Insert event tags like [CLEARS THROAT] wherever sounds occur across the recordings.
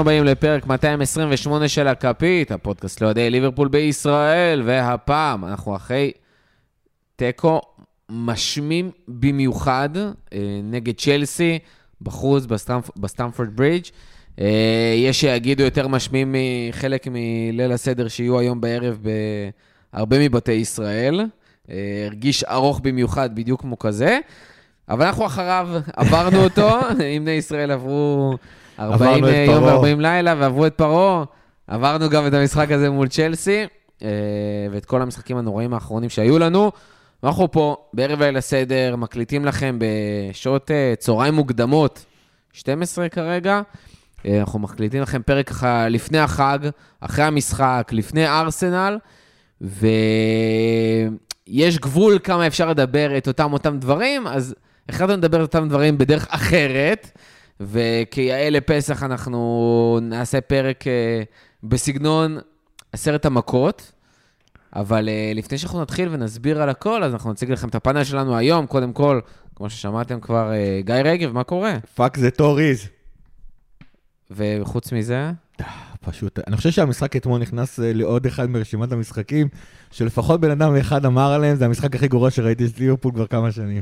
הבאים לפרק 228 של הקופייט, הפודקאסט לאוהדי ליברפול בישראל, והפעם אנחנו אחרי תיקו משמים במיוחד אה, נגד צ'לסי, בחוץ בסטמפ, בסטמפורד ברידג'. אה, יש שיגידו יותר משמים מחלק מליל הסדר שיהיו היום בערב בהרבה מבתי ישראל. אה, הרגיש ארוך במיוחד, בדיוק כמו כזה. אבל אנחנו אחריו, עברנו אותו, [LAUGHS] אם בני ישראל עברו 40 יום ו-40 לילה ועברו את פרעה, עברנו גם את המשחק הזה מול צ'לסי, אה, ואת כל המשחקים הנוראים האחרונים שהיו לנו. אנחנו פה בערב ליל הסדר, מקליטים לכם בשעות אה, צהריים מוקדמות, 12 כרגע. אה, אנחנו מקליטים לכם פרק ככה לפני החג, אחרי המשחק, לפני ארסנל, ויש גבול כמה אפשר לדבר את אותם אותם דברים, אז החלטנו לדבר את אותם דברים בדרך אחרת, וכיאה לפסח אנחנו נעשה פרק אה, בסגנון עשרת המכות. אבל אה, לפני שאנחנו נתחיל ונסביר על הכל, אז אנחנו נציג לכם את הפאנל שלנו היום. קודם כל, כמו ששמעתם כבר, uh, גיא רגב, מה קורה? fuck the Tories. וחוץ מזה? פשוט, אני חושב שהמשחק אתמול נכנס לעוד אחד מרשימת המשחקים, שלפחות בן אדם אחד אמר עליהם, זה המשחק הכי גרוע שראיתי את ליברפול כבר כמה שנים.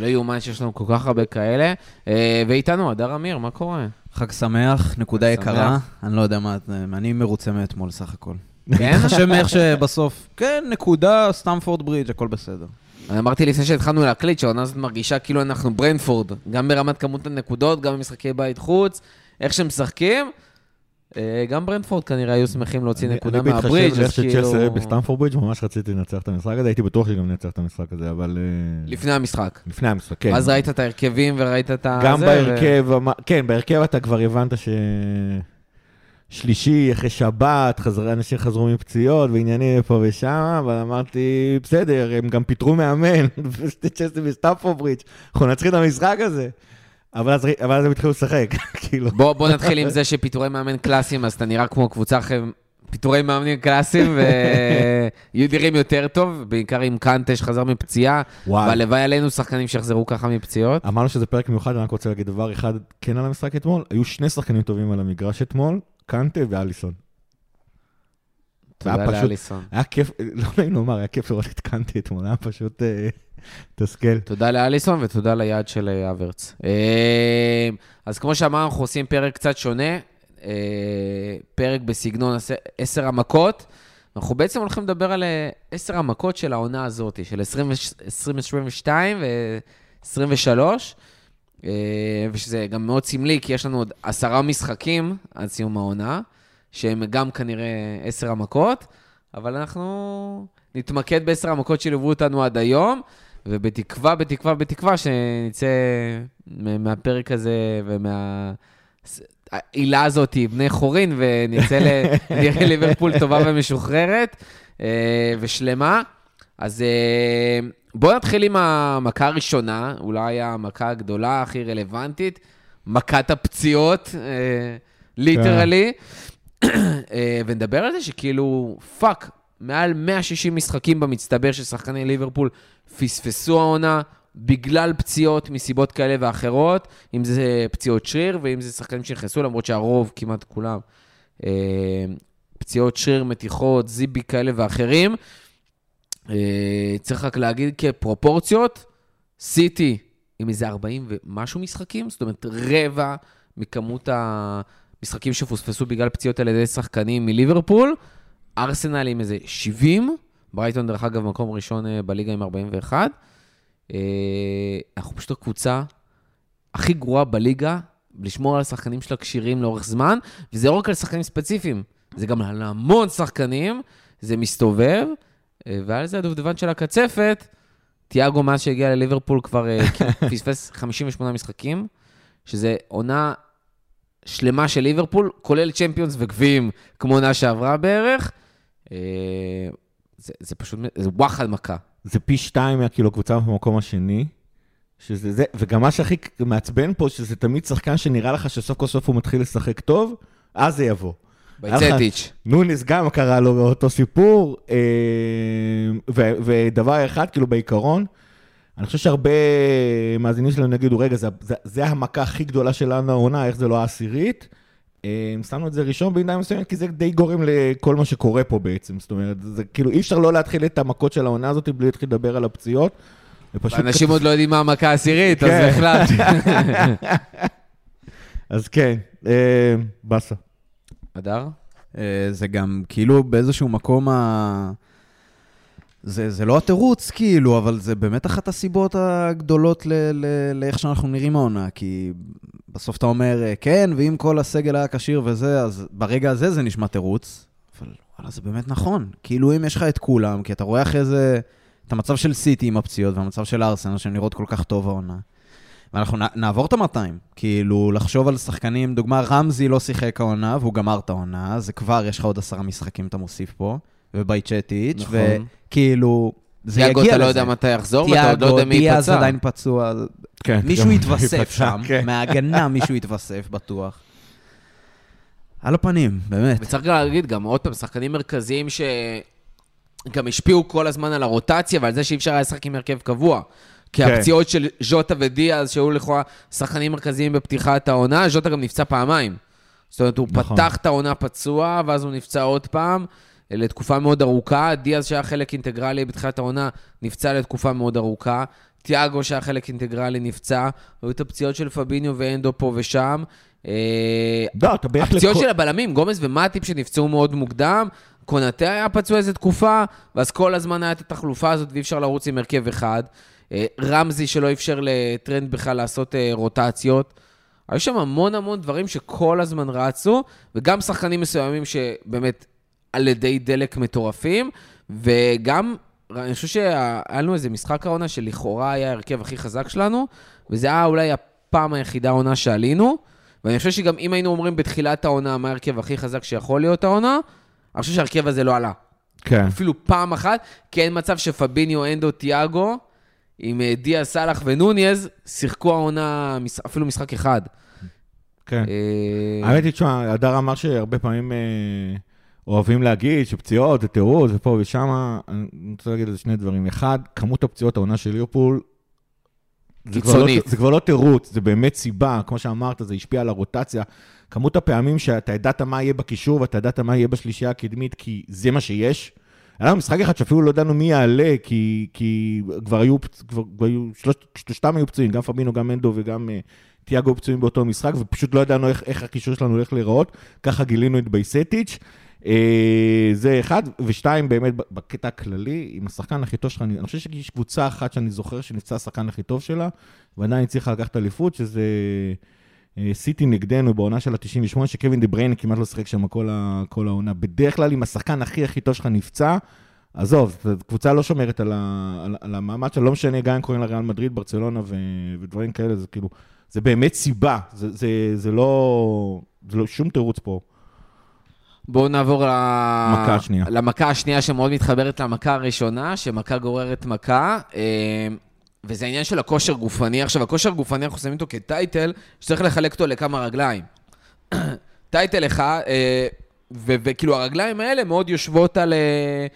לא יאומן שיש לנו כל כך הרבה כאלה. Uh, ואיתנו, הדר אמיר, מה קורה? חג שמח, נקודה יקרה. אני לא יודע מה, אני מרוצה מאתמול סך הכל. כן? חשב מאיך שבסוף, כן, נקודה, סטמפורד ברידג', הכל בסדר. אני אמרתי לפני שהתחלנו להקליט, שהעונה הזאת מרגישה כאילו אנחנו ברנפורד, גם ברמת כמות הנקודות, גם במשחקי בית חוץ, איך שהם משחקים. אה, גם ברנפורד כנראה היו שמחים להוציא נקודה מהברידג', אז כאילו... אני בהתחשב לאיך בסטמפורד ברידג', ממש רציתי לנצח את המשחק הזה, הייתי בטוח שגם ננצח את המשחק הזה, אבל... אה, לפני המשחק. לפני המשחק, כן. אז ראית את ההרכבים וראית את ה... גם בהרכב, כן, בהרכב אתה כבר הבנת ש... שלישי, אחרי שבת, חזר, אנשים חזרו מפציעות ועניינים פה ושם, אבל אמרתי, בסדר, הם גם פיטרו מאמן, [LAUGHS] צ'לסי בסטמפורד ברידג', אנחנו מנצחים את המשחק הזה. אבל אז, אבל אז הם התחילו לשחק, [LAUGHS] כאילו. בוא, בוא נתחיל עם זה שפיטורי מאמן קלאסיים, אז אתה נראה כמו קבוצה אחרי פיטורי מאמנים קלאסיים, [LAUGHS] ויהיו נראים יותר טוב, בעיקר עם קנטה שחזר מפציעה, והלוואי עלינו שחקנים שיחזרו ככה מפציעות. אמרנו שזה פרק מיוחד, אני רק רוצה להגיד דבר אחד כן על המשחק אתמול, היו שני שחקנים טובים על המגרש אתמול, קנטה ואליסון. תודה לאליסון. היה כיף, לא נעים לומר, היה כיף לראות את קנטה אתמול, היה פשוט אה, תסכל. תודה לאליסון ותודה ליד של אה, אברץ. אה, אז כמו שאמרנו, אנחנו עושים פרק קצת שונה, פרק בסגנון עשר המכות. אנחנו בעצם הולכים לדבר על עשר המכות של העונה הזאת, של 2022 ו-2023. אה, ושזה גם מאוד סמלי, כי יש לנו עוד עשרה משחקים עד סיום העונה, שהם גם כנראה עשר המכות, אבל אנחנו נתמקד בעשר המכות שליוו אותנו עד היום, ובתקווה, בתקווה, בתקווה שנצא מהפרק הזה ומה... העילה הזאת, בני חורין, ונצא לליברפול [LAUGHS] טובה ומשוחררת אה, ושלמה. אז אה, בואו נתחיל עם המכה הראשונה, אולי המכה הגדולה, הכי רלוונטית, מכת הפציעות, literally, אה, אה, ונדבר על זה שכאילו, fuck, מעל 160 משחקים במצטבר של שחקני ליברפול פספסו העונה בגלל פציעות מסיבות כאלה ואחרות, אם זה פציעות שריר ואם זה שחקנים שנכנסו, למרות שהרוב, כמעט כולם, פציעות שריר, מתיחות, זיבי כאלה ואחרים. אה, צריך רק להגיד כפרופורציות, סיטי עם איזה 40 ומשהו משחקים, זאת אומרת רבע מכמות המשחקים שפוספסו בגלל פציעות על ידי שחקנים מליברפול, ארסנל עם איזה 70, ברייטון דרך אגב מקום ראשון אה, בליגה עם 41. אה, אנחנו פשוט הקבוצה הכי גרועה בליגה, לשמור על השחקנים שלה כשירים לאורך זמן, וזה לא רק על שחקנים ספציפיים, זה גם על המון שחקנים, זה מסתובב. אה, ועל זה הדובדבן של הקצפת, תיאגו מאז שהגיע לליברפול כבר [LAUGHS] פספס 58 משחקים, שזה עונה שלמה של ליברפול, כולל צ'מפיונס וגביעים, כמו עונה שעברה בערך. אה, זה, זה פשוט, זה וואחד מכה. זה פי שתיים מהכאילו קבוצה במקום השני. שזה זה, וגם מה שהכי מעצבן פה, שזה תמיד שחקן שנראה לך שסוף כל סוף הוא מתחיל לשחק טוב, אז זה יבוא. בייצטיץ'. נוניס גם קרה לו אותו סיפור, אה, ודבר אחד, כאילו בעיקרון, אני חושב שהרבה מאזינים שלנו יגידו, רגע, זה, זה, זה המכה הכי גדולה שלנו העונה, איך זה לא העשירית? אה, שמנו את זה ראשון בעמדה מסוימת, כי זה די גורם לכל מה שקורה פה בעצם. זאת אומרת, זה כאילו, אי אפשר לא להתחיל את המכות של העונה הזאת בלי להתחיל לדבר על הפציעות. אנשים עוד לא יודעים מה המכה העשירית, אז כן. החלטתי. [LAUGHS] אז כן, אה, באסה. אדר? אה, זה גם כאילו באיזשהו מקום ה... זה, זה לא התירוץ, כאילו, אבל זה באמת אחת הסיבות הגדולות לאיך שאנחנו נראים העונה, כי בסוף אתה אומר, אה, כן, ואם כל הסגל היה כשיר וזה, אז ברגע הזה זה נשמע תירוץ, אבל וואלה, זה באמת נכון. כאילו, אם יש לך את כולם, כי אתה רואה אחרי זה את המצב של סיטי עם הפציעות, והמצב של ארסנל, שהן נראות כל כך טוב העונה. ואנחנו נעבור את ה-200. כאילו, לחשוב על שחקנים, דוגמה, רמזי לא שיחק העונה, והוא גמר את העונה, זה כבר, יש לך עוד עשרה משחקים אתה מוסיף פה, ובייצ'טיץ', נכון. וכאילו, זה יגיע תיאגו, לזה. אתה לא יודע מתי יחזור, ואתה עוד לא יודע מי דיאז ייפצע. עדיין פצוע, כן. מישהו יתווסף שם, כן. מההגנה מישהו יתווסף, בטוח. על הפנים, באמת. וצריך גם להגיד, גם עוד פעם, שחקנים מרכזיים שגם השפיעו כל הזמן על הרוטציה ועל זה שאי אפשר היה לשחק עם הרכב קבוע. כי כן. הפציעות של ז'וטה ודיאז, שהיו לכאורה שחקנים מרכזיים בפתיחת העונה, ז'וטה גם נפצע פעמיים. זאת אומרת, הוא נכון. פתח את העונה פצוע, ואז הוא נפצע עוד פעם, לתקופה מאוד ארוכה. דיאז, שהיה חלק אינטגרלי בתחילת העונה, נפצע לתקופה מאוד ארוכה. תיאגו, שהיה חלק אינטגרלי, נפצע. היו את הפציעות של פביניו ואנדו פה ושם. אה, לא. הפציעות של הבלמים, גומז ומטיפ שנפצעו מאוד מוקדם, קונאטה היה פצוע איזה תקופה, ואז כל הזמן היה את התחלופה הזאת ואי אפשר לרוץ עם הרכב אחד. אה, רמזי שלא אפשר לטרנד בכלל לעשות אה, רוטציות. היו שם המון המון דברים שכל הזמן רצו, וגם שחקנים מסוימים שבאמת על ידי דלק מטורפים, וגם, אני חושב שהיה לנו איזה משחק העונה שלכאורה היה ההרכב הכי חזק שלנו, וזה היה אולי הפעם היחידה העונה שעלינו, ואני חושב שגם אם היינו אומרים בתחילת העונה מה ההרכב הכי חזק שיכול להיות העונה, אני חושב שההרכב הזה לא עלה. כן. אפילו פעם אחת, כי אין מצב שפביניו, אנדו, תיאגו, עם אה, דיה סאלח ונוניז, שיחקו העונה אפילו משחק אחד. כן. אה, האמת היא, תשמע, הדר אמר שהרבה פעמים אה, אוהבים להגיד שפציעות זה תירוץ ופה ושם. אני רוצה להגיד על זה שני דברים. אחד, כמות הפציעות העונה של ליברפול, לא, קיצונית. זה כבר לא תירוץ, זה באמת סיבה, כמו שאמרת, זה השפיע על הרוטציה. כמות הפעמים שאתה ידעת מה יהיה בקישור ואתה ידעת מה יהיה בשלישייה הקדמית, כי זה מה שיש. היה לנו משחק אחד שאפילו לא ידענו מי יעלה, כי, כי כבר היו, כבר, כבר היו, שלוש, שלושתם היו פצועים, גם פבינו, גם מנדו וגם uh, תיאגו פצועים באותו משחק, ופשוט לא ידענו איך, איך הקישור שלנו הולך להיראות, ככה גילינו את בייסטיץ'. Uh, זה אחד, ושתיים, באמת, בקטע הכללי, עם השחקן הכי טוב שלך, אני, אני חושב שיש קבוצה אחת שאני זוכר שנפצע השחקן הכי טוב שלה, ועדיין הצליחה לקחת אליפות, שזה אה, סיטי נגדנו בעונה של ה-98, שקווין דה בריינה כמעט לא שיחק שם כל, ה, כל העונה. בדרך כלל, אם השחקן הכי הכי טוב שלך נפצע, עזוב, קבוצה לא שומרת על, ה, על, על המעמד שלה, לא משנה גם אם קוראים לה ריאל מדריד, ברצלונה ו, ודברים כאלה, זה כאילו, זה באמת סיבה, זה, זה, זה, לא, זה לא שום תירוץ פה. בואו נעבור ל... מכה השנייה. למכה השנייה שמאוד מתחברת למכה הראשונה, שמכה גוררת מכה, אה, וזה העניין של הכושר גופני. עכשיו, הכושר גופני, אנחנו שמים אותו כטייטל, שצריך לחלק אותו לכמה רגליים. [CLEARS THROAT] טייטל אחד, אה, וכאילו הרגליים האלה מאוד יושבות על, אה,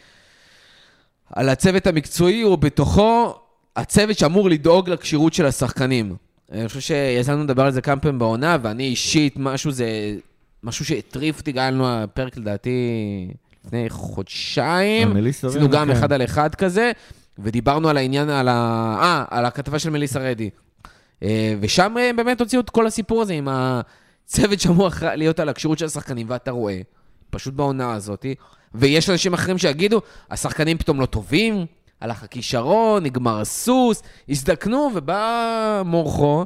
על הצוות המקצועי, ובתוכו הצוות שאמור לדאוג לכשירות של השחקנים. אני חושב שיצא לנו לדבר על זה כמה פעמים בעונה, ואני אישית, משהו זה... משהו שהטריף אותי, היה לנו הפרק לדעתי לפני חודשיים. מליסה עשינו גם כן. אחד על אחד כזה, ודיברנו על העניין, על ה... אה, על הכתבה של מליסה רדי. אה, ושם אה, באמת הוציאו את כל הסיפור הזה עם הצוות שאמור להיות על הכשירות של השחקנים, ואתה רואה, פשוט בעונה הזאת, ויש אנשים אחרים שיגידו, השחקנים פתאום לא טובים, הלך הכישרון, נגמר הסוס, הזדקנו, ובא מורכו,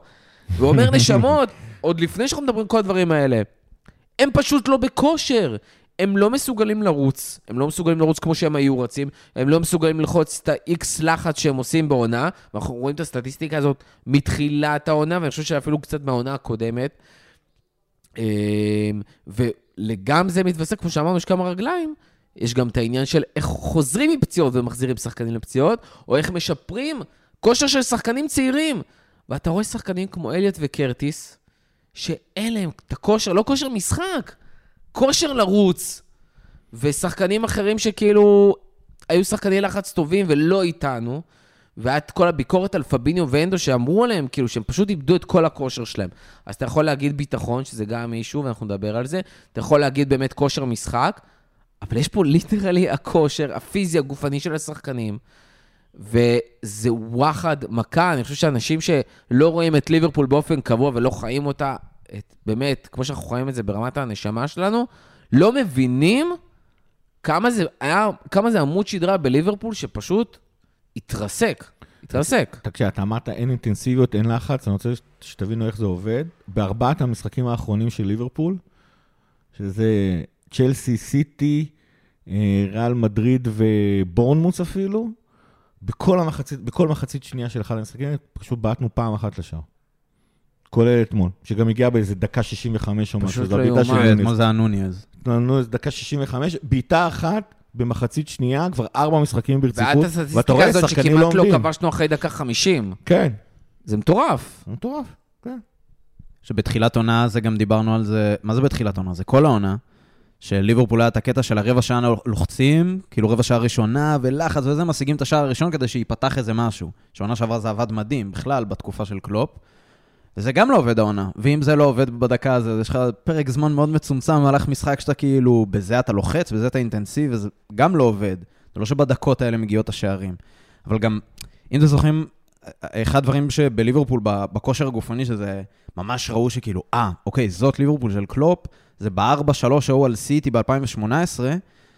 ואומר [LAUGHS] נשמות, עוד לפני שאנחנו מדברים כל הדברים האלה, הם פשוט לא בכושר. הם לא מסוגלים לרוץ, הם לא מסוגלים לרוץ כמו שהם היו רצים, הם לא מסוגלים ללחוץ את ה-X לחץ שהם עושים בעונה, ואנחנו רואים את הסטטיסטיקה הזאת מתחילת העונה, ואני חושב שאפילו קצת מהעונה הקודמת. אמ, ולגם זה מתווסף, כמו שאמרנו, יש כמה רגליים, יש גם את העניין של איך חוזרים מפציעות ומחזירים שחקנים לפציעות, או איך משפרים כושר של שחקנים צעירים. ואתה רואה שחקנים כמו אליוט וקרטיס, שאין להם את הכושר, לא כושר משחק, כושר לרוץ. ושחקנים אחרים שכאילו היו שחקני לחץ טובים ולא איתנו. והיה כל הביקורת על פביניו ואנדו שאמרו עליהם, כאילו, שהם פשוט איבדו את כל הכושר שלהם. אז אתה יכול להגיד ביטחון, שזה גם אישו, ואנחנו נדבר על זה. אתה יכול להגיד באמת כושר משחק, אבל יש פה ליטרלי הכושר, הפיזי, הגופני של השחקנים. וזה וואחד מכה, אני חושב שאנשים שלא רואים את ליברפול באופן קבוע ולא חיים אותה, את, באמת, כמו שאנחנו חיים את זה ברמת הנשמה שלנו, לא מבינים כמה זה היה, כמה זה עמוד שדרה בליברפול שפשוט התרסק, התרסק. תקשיב, אתה אמרת אין אינטנסיביות, אין לחץ, אני רוצה שתבינו איך זה עובד. בארבעת המשחקים האחרונים של ליברפול, שזה צ'לסי, סיטי, אה, ריאל מדריד ובורנמוס אפילו, בכל המחצית, בכל מחצית שנייה של אחד המשחקים, פשוט בעטנו פעם אחת לשער. כולל אתמול, שגם הגיע באיזה דקה 65 או משהו, זו לא הבעיטה יאומן. של נוניז. אתמול זה היה נוניז. נו, איזה דקה 65, בעיטה אחת במחצית שנייה, כבר ארבע משחקים ואת ברציפות, ואתה הסטטיסטיקה רואה, הזאת שחקנים לא שכמעט לא עומדים. כבשנו אחרי דקה 50. כן, זה מטורף. זה מטורף, כן. שבתחילת עונה זה גם דיברנו על זה, מה זה בתחילת עונה? זה כל העונה, שליברפול היה את הקטע של הרבע שעה לוחצים, כאילו רבע שעה ראשונה ולחץ וזה, משיגים את השער הראשון כדי שייפתח איזה משהו. שעונה שעברה זה עבד מדהים, בכלל, בתקופה של קלופ. וזה גם לא עובד העונה, ואם זה לא עובד בדקה הזאת, יש לך פרק זמן מאוד מצומצם במהלך משחק שאתה כאילו, בזה אתה לוחץ, בזה אתה אינטנסיבי, וזה גם לא עובד. זה לא שבדקות האלה מגיעות השערים. אבל גם, אם אתם זוכרים, אחד הדברים שבליברפול, בכושר הגופני, שזה ממש ראו שכאילו, אה, אוקיי, זאת ליברפול של קלופ, זה ב-4-3 ההוא על סיטי ב-2018,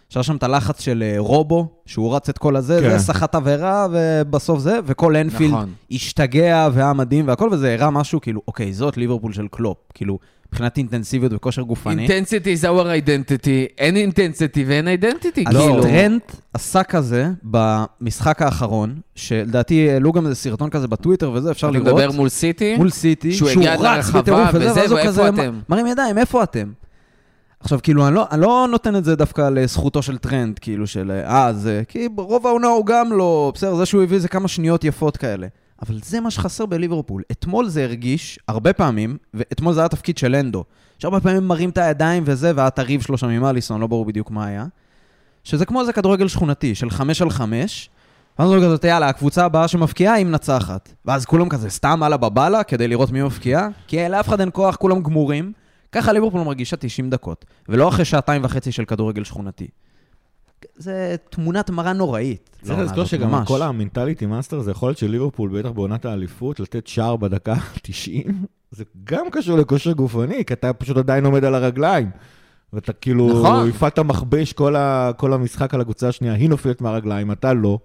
שהיה שם את הלחץ של אה, רובו, שהוא רץ את כל הזה, כן. זה סחט עבירה, ובסוף זה, וכל אנפילד נכון. השתגע והיה מדהים והכל, וזה הראה משהו כאילו, אוקיי, זאת ליברפול של קלופ. כאילו, מבחינת אינטנסיביות וכושר גופני. intensity זה our identity, אין intensity ואין identity, אז כאילו. טרנט עשה כזה במשחק האחרון, שלדעתי העלו גם איזה סרטון כזה בטוויטר וזה, אפשר אתה לראות. מדבר מול סיטי? מול סיטי, שהוא הגיע עד לרחבה בטירוף וזה, ואז הוא ואיפה כזה מרים ידיים, איפה אתם? עכשיו, כאילו, אני לא, אני לא נותן את זה דווקא לזכותו של טרנט, כאילו, של אה, זה, כי רוב העונה הוא גם לא, בסדר, זה שהוא הביא זה כמה שניות יפות כאלה. אבל זה מה שחסר בליברפול. אתמול זה הרגיש, הרבה פעמים, ואתמול זה היה תפקיד של אנדו, שהרבה פעמים מרים את הידיים וזה, והיה את הריב שלו שם עם אליסון, לא ברור בדיוק מה היה. שזה כמו איזה כדורגל שכונתי, של חמש על חמש, ואז הוא כזה, יאללה, הקבוצה הבאה שמפקיעה היא מנצחת. ואז כולם כזה סתם הלאה בבאללה כדי לראות מי מפקיע, כי לאף אחד אין כוח, כולם גמורים. ככה ליברפול מרגישה 90 דקות, ולא אחרי שעתיים וחצי של כדורגל שכונתי. זה תמונת מראה נוראית. צריך לעונה לזכור שגם ממש. כל ה mentality monsters זה יכול להיות של ליברפול, בטח בעונת האליפות, לתת שער בדקה 90, זה גם קשור לכושר גופני, כי אתה פשוט עדיין עומד על הרגליים. ואתה כאילו, נכון. הפעלת מכבש כל, ה, כל המשחק על הקבוצה השנייה, היא נופלת מהרגליים, אתה לא.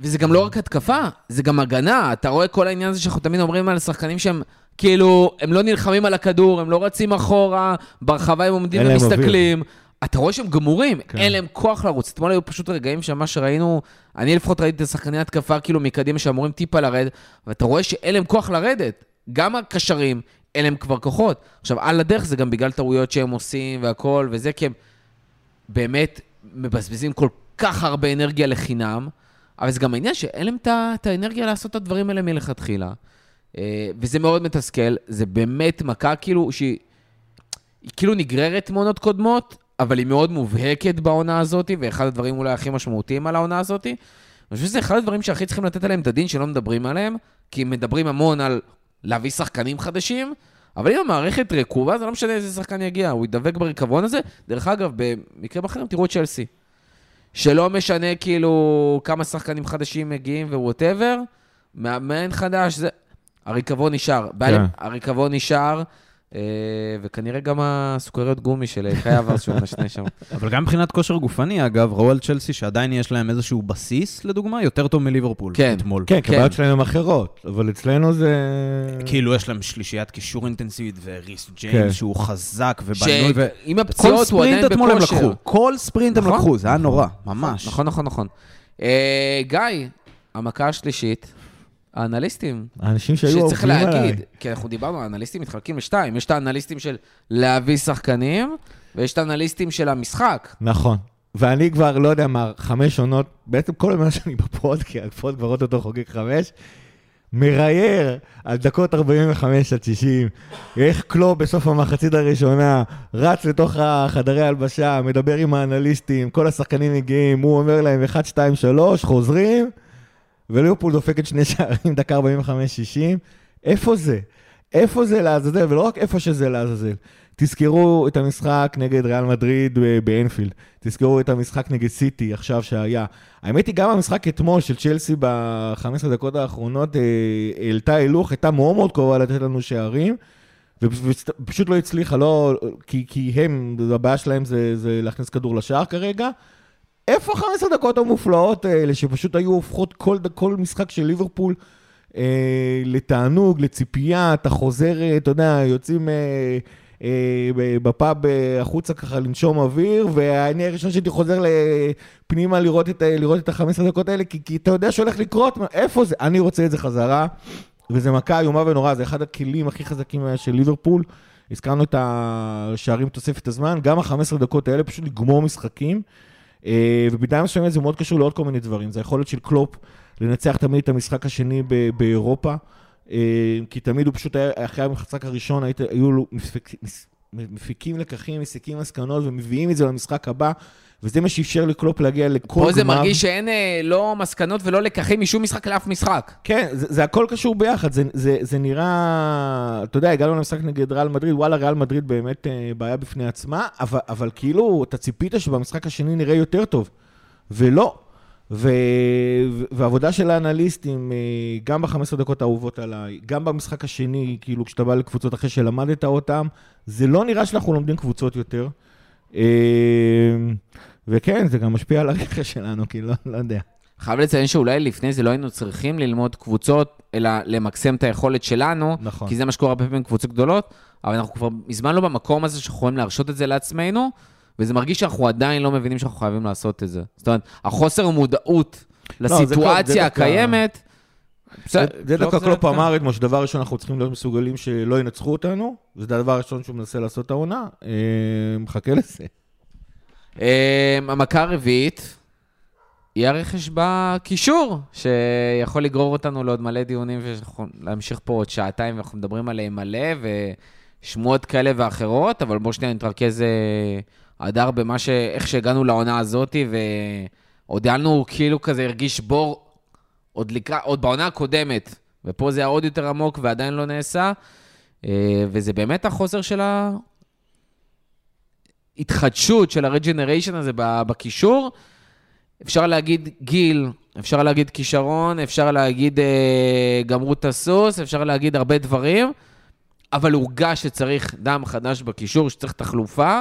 וזה גם לא רק התקפה, זה גם הגנה. אתה רואה כל העניין הזה שאנחנו תמיד אומרים על שחקנים שהם, כאילו, הם לא נלחמים על הכדור, הם לא רצים אחורה, ברחבה הם עומדים ומסתכלים. אתה רואה שהם גמורים, כן. אין להם כוח לרוץ. אתמול היו פשוט רגעים שמה שראינו, אני לפחות ראיתי את השחקני התקפה כאילו מקדימה שאמורים טיפה לרדת, ואתה רואה שאין להם כוח לרדת. גם הקשרים, אין להם כבר כוחות. עכשיו, על הדרך זה גם בגלל טעויות שהם עושים והכל, וזה כי הם באמת מבזבזים כל כך הרבה אנרגיה לחינם, אבל זה גם העניין שאין להם את האנרגיה לעשות את הדברים האלה מלכתחילה. אה, וזה מאוד מתסכל, זה באמת מכה כאילו שהיא היא כאילו נגררת מעונות קודמות, אבל היא מאוד מובהקת בעונה הזאת, ואחד הדברים אולי הכי משמעותיים על העונה הזאת. אני חושב שזה אחד הדברים שהכי צריכים לתת עליהם את הדין שלא מדברים עליהם, כי מדברים המון על להביא שחקנים חדשים, אבל אם המערכת רקובה, זה לא משנה איזה שחקן יגיע, הוא ידבק בריקבון הזה. דרך אגב, במקרים אחרים, תראו את צ'לסי. שלא משנה כאילו כמה שחקנים חדשים מגיעים ו whatever, מאמן חדש, זה... הריקבון נשאר. בעלים, הריקבון נשאר, וכנראה גם הסוכריות גומי של אה, קאי האברץ שהוא משנה שם. [LAUGHS] אבל גם מבחינת כושר גופני, אגב, ראו על צ'לסי שעדיין יש להם איזשהו בסיס, לדוגמה, יותר טוב מליברפול. כן. אתמול. כן, כי כן. הבעיות שלהם הן אחרות, אבל אצלנו זה... כאילו, יש להם שלישיית קישור אינטנסיבית, וריס כן. ג'יימס, שהוא חזק ובנוי, ו... שעם כל הפציעות הוא עדיין ספרינט אתמול הם בכושר. לקחו. כל ספרינט הם נכון. לקחו, זה היה נורא, ממש. נכון, נכון, נכון. אה, גיא, המכה השלישית, האנליסטים. האנשים שהיו שצריך עובדים עליי. להגיד, כי אנחנו דיברנו, האנליסטים מתחלקים לשתיים. יש את האנליסטים של להביא שחקנים, ויש את האנליסטים של המשחק. נכון. ואני כבר, לא יודע מה, חמש עונות, בעצם כל הזמן שאני ב pod, כי ה pod כבר אוטוטו חוגג חמש, מרייר על דקות 45 עד 60, איך קלופ בסוף המחצית הראשונה רץ לתוך החדרי ההלבשה, מדבר עם האנליסטים, כל השחקנים מגיעים, הוא אומר להם 1, 2, 3, חוזרים, וליברפול דופקת שני שערים, דקה 45-60. איפה זה? איפה זה לעזאזל? ולא רק איפה שזה לעזאזל. תזכרו את המשחק נגד ריאל מדריד באנפילד. תזכרו את המשחק נגד סיטי עכשיו שהיה. האמת היא, גם המשחק אתמול של צ'לסי ב-15 דקות האחרונות אה, העלתה הילוך, הייתה מאוד מאוד קרובה לתת לנו שערים. ופשוט לא הצליחה, לא, כי, כי הם, הבעיה שלהם זה, זה להכניס כדור לשער כרגע. איפה 15 דקות המופלאות האלה, שפשוט היו הופכות כל, כל משחק של ליברפול אה, לתענוג, לציפייה, אתה חוזר, אה, אתה יודע, יוצאים אה, אה, בפאב אה, החוצה ככה לנשום אוויר, ואני הראשון שהייתי חוזר פנימה לראות את, לראות את ה-15 דקות האלה, כי, כי אתה יודע שהולך לקרות, איפה זה? אני רוצה את זה חזרה. וזה מכה איומה ונוראה, זה אחד הכלים הכי חזקים של ליברפול. הזכרנו את השערים בתוספת הזמן, גם ה-15 דקות האלה פשוט לגמור משחקים. אה, ובמידה מסוימת זה מאוד קשור לעוד כל מיני דברים. זה היכולת של קלופ לנצח תמיד את המשחק השני באירופה. אה, כי תמיד הוא פשוט היה, אחרי המשחק הראשון, היו לו מפיקים לקחים, מסיקים מסקנות ומביאים את זה למשחק הבא. וזה מה שאפשר לקלופ להגיע לכל גמר. פה זה מרגיש שאין אה, לא מסקנות ולא לקחים משום משחק לאף משחק. כן, זה, זה הכל קשור ביחד, זה, זה, זה נראה, אתה יודע, הגענו למשחק נגד ריאל מדריד, וואלה, ריאל מדריד באמת אה, בעיה בפני עצמה, אבל, אבל כאילו, אתה ציפית שבמשחק השני נראה יותר טוב, ולא. ו... ועבודה של האנליסטים, אה, גם ב-15 דקות האהובות עליי, גם במשחק השני, כאילו, כשאתה בא לקבוצות אחרי שלמדת אותם, זה לא נראה שאנחנו לומדים קבוצות יותר. וכן, זה גם משפיע על הרכש שלנו, כי לא, לא יודע. חייב לציין שאולי לפני זה לא היינו צריכים ללמוד קבוצות, אלא למקסם את היכולת שלנו, נכון. כי זה מה שקורה הרבה פעמים קבוצות גדולות, אבל אנחנו כבר מזמן לא במקום הזה שאנחנו יכולים להרשות את זה לעצמנו, וזה מרגיש שאנחנו עדיין לא מבינים שאנחנו חייבים לעשות את זה. זאת אומרת, החוסר מודעות לא, לסיטואציה הקיימת... זה דווקא קלופ אמר אתמול, שדבר ראשון אנחנו צריכים להיות מסוגלים שלא ינצחו אותנו, זה הדבר הראשון שהוא מנסה לעשות העונה, אה, מחכה לזה. אה, המכה הרביעית היא הרכש בקישור, שיכול לגרור אותנו לעוד מלא דיונים ולהמשיך פה עוד שעתיים, ואנחנו מדברים עליהם מלא, ושמועות כאלה ואחרות, אבל בואו שנייה נתרכז הדר אה, במה ש... איך שהגענו לעונה הזאת, ועוד היה לנו כאילו כזה הרגיש בור עוד, לקרא, עוד בעונה הקודמת, ופה זה היה עוד יותר עמוק ועדיין לא נעשה, אה, וזה באמת החוסר של ההתחדשות של הרג'נריישן הזה בקישור. אפשר להגיד גיל, אפשר להגיד כישרון, אפשר להגיד אה, גמרו את הסוס, אפשר להגיד הרבה דברים, אבל הורגש שצריך דם חדש בקישור, שצריך תחלופה.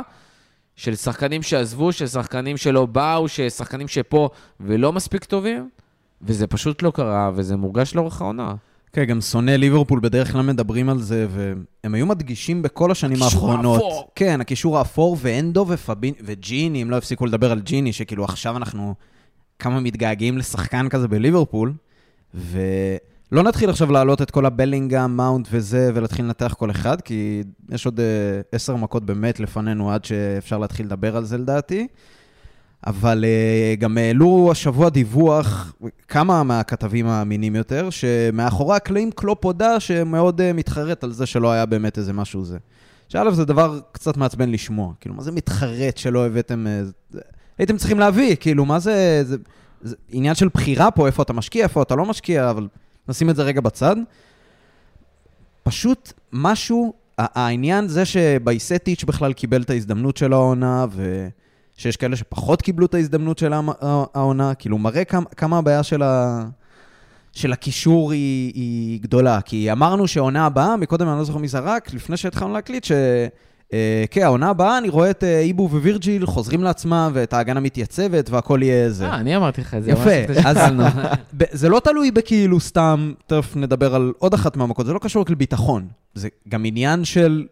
של שחקנים שעזבו, של שחקנים שלא באו, של שחקנים שפה ולא מספיק טובים. וזה פשוט לא קרה, וזה מורגש לאורך העונה. כן, גם שונא ליברפול בדרך כלל מדברים על זה, והם היו מדגישים בכל השנים האחרונות. הקישור האפור. כן, הקישור האפור, ואנדו ופבין, וג'יני, אם לא הפסיקו לדבר על ג'יני, שכאילו עכשיו אנחנו כמה מתגעגעים לשחקן כזה בליברפול, ולא נתחיל עכשיו להעלות את כל הבלינגהם, מאונט וזה, ולהתחיל לנתח כל אחד, כי יש עוד uh, עשר מכות באמת לפנינו עד שאפשר להתחיל לדבר על זה לדעתי. אבל uh, גם העלו השבוע דיווח, כמה מהכתבים האמינים יותר, שמאחורי הקלעים קלופ הודה שמאוד uh, מתחרט על זה שלא היה באמת איזה משהו זה. שא', זה דבר קצת מעצבן לשמוע. כאילו, מה זה מתחרט שלא הבאתם... Uh, הייתם צריכים להביא, כאילו, מה זה, זה... זה עניין של בחירה פה, איפה אתה משקיע, איפה אתה לא משקיע, אבל נשים את זה רגע בצד. פשוט משהו, העניין זה שבייסטיץ' בכלל קיבל את ההזדמנות של העונה, ו... שיש כאלה שפחות קיבלו את ההזדמנות של העונה, כאילו מראה כמה, כמה הבעיה של, ה, של הקישור היא, היא גדולה. כי אמרנו שהעונה הבאה, מקודם אני לא זוכר מי זרק, לפני שהתחלנו להקליט, ש... אה, כן, העונה הבאה, אני רואה את אה, איבו ווירג'יל חוזרים לעצמם, ואת ההגנה מתייצבת, והכל יהיה זה. אה, אני אמרתי לך את זה. יפה, אז [LAUGHS] זה לא תלוי בכאילו סתם, תכף נדבר על עוד אחת מהמכות, זה לא קשור רק לביטחון. זה גם עניין של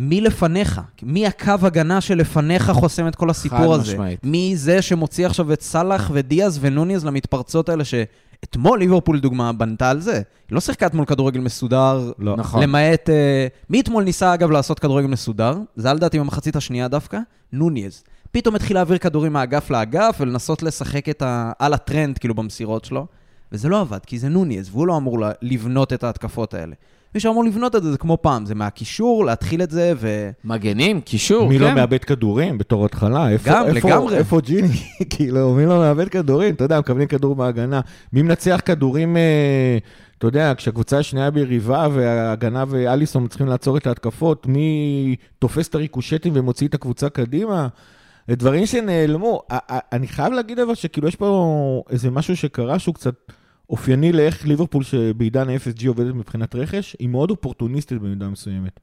מי לפניך? מי הקו הגנה שלפניך חוסם את כל הסיפור הזה? חד משמעית. מי זה שמוציא עכשיו את סאלח ודיאז ונוניאז למתפרצות האלה שאתמול ליברפול, לדוגמה, בנתה על זה. היא לא שיחקה אתמול כדורגל מסודר, לא. נכון. למעט... Uh, מי אתמול ניסה, אגב, לעשות כדורגל מסודר? זה היה לדעתי במחצית השנייה דווקא, נוניאז. פתאום התחיל להעביר כדורים מאגף לאגף ולנסות לשחק את ה... על הטרנד, כאילו, במסירות שלו. וזה לא עבד, כי זה נוניאז, והוא לא אמור לבנות את ההתקפות האלה. מי שאמור לבנות את זה, זה כמו פעם, זה מהקישור, להתחיל את זה, ו... מגנים, קישור, מי כן. לא מאבד כדורים בתור התחלה? איפה, גם, איפה, לגמרי. איפה ג'יני? [LAUGHS] כאילו, מי לא מאבד כדורים? אתה יודע, מקבלים כדור בהגנה. מי מנצח כדורים, אה, אתה יודע, כשהקבוצה השנייה ביריבה וההגנה ואליסון צריכים לעצור את ההתקפות, מי תופס את הריקושטים ומוציא את הקבוצה קדימה? דברים שנעלמו. אני חייב להגיד אבל שכאילו יש פה איזה משהו שקרה שהוא קצת אופייני לאיך ליברפול שבעידן ה-FSG עובדת מבחינת רכש, היא מאוד אופורטוניסטית במידה מסוימת.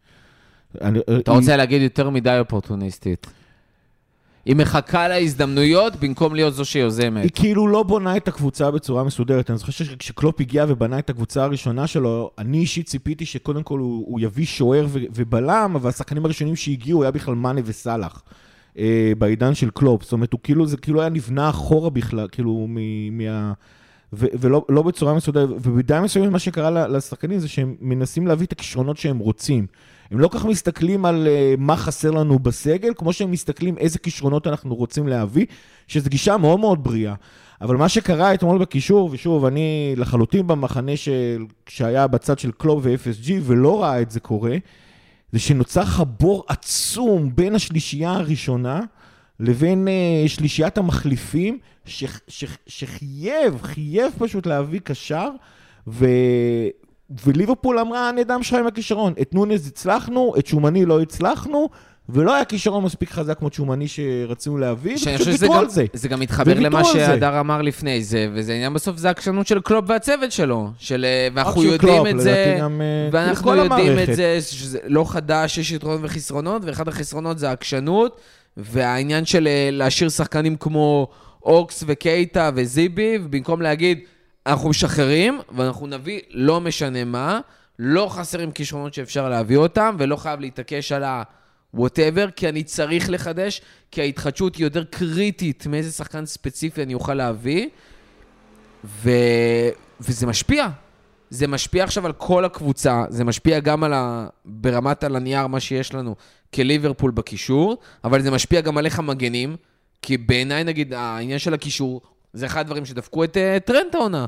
אני- אתה היא- רוצה להגיד יותר מדי אופורטוניסטית. היא מחכה להזדמנויות במקום להיות זו היא שיוזמת. כאילו לא בונה את הקבוצה בצורה מסודרת. אני זוכר שכשקלופ הגיע ובנה את הקבוצה הראשונה שלו, אני אישית ציפיתי שקודם כל הוא, הוא יביא שוער ו- ובלם, אבל השחקנים הראשונים שהגיעו היה בכלל מאנה וסאלח. אה, בעידן של קלופ. זאת אומרת, הוא כאילו, זה כאילו היה נבנה אחורה בכלל, כאילו, מ- מה... ו- ולא לא בצורה מסודרת, ובמידה מסוימת מה שקרה לשחקנים זה שהם מנסים להביא את הכישרונות שהם רוצים. הם לא כל כך מסתכלים על uh, מה חסר לנו בסגל, כמו שהם מסתכלים איזה כישרונות אנחנו רוצים להביא, שזו גישה מאוד מאוד בריאה. אבל מה שקרה אתמול בקישור, ושוב, אני לחלוטין במחנה של, שהיה בצד של קלוב ו-FSG ולא ראה את זה קורה, זה שנוצר לך בור עצום בין השלישייה הראשונה לבין uh, שלישיית המחליפים, ש, ש, שחייב, חייב פשוט להביא קשר, ו... וליברפול אמרה, נדם שלך עם הכישרון. את נונז הצלחנו, את שומני לא הצלחנו, ולא היה כישרון מספיק חזק כמו שומני שרצינו להביא, ופשוט ויתרו על זה. זה גם מתחבר למה. שהדר אמר לפני זה, וזה עניין בסוף, זה העקשנות של קלופ והצוות שלו. של, אה, ואנחנו יודעים קלופ, את זה, גם, אה, ואנחנו יודעים המערכת. את זה, שזה לא חדש, יש יתרונות וחסרונות, ואחד החסרונות זה העקשנות, והעניין של אה, להשאיר שחקנים כמו אוקס וקייטה וזיבי, ובמקום להגיד, אנחנו משחררים, ואנחנו נביא לא משנה מה, לא חסרים כישרונות שאפשר להביא אותם, ולא חייב להתעקש על ה... whatever, כי אני צריך לחדש, כי ההתחדשות היא יותר קריטית מאיזה שחקן ספציפי אני אוכל להביא, ו... וזה משפיע. זה משפיע עכשיו על כל הקבוצה, זה משפיע גם על ה... ברמת על הנייר, מה שיש לנו כליברפול בקישור, אבל זה משפיע גם על איך המגנים, כי בעיניי, נגיד, העניין של הקישור, זה אחד הדברים שדפקו את uh, טרנט העונה.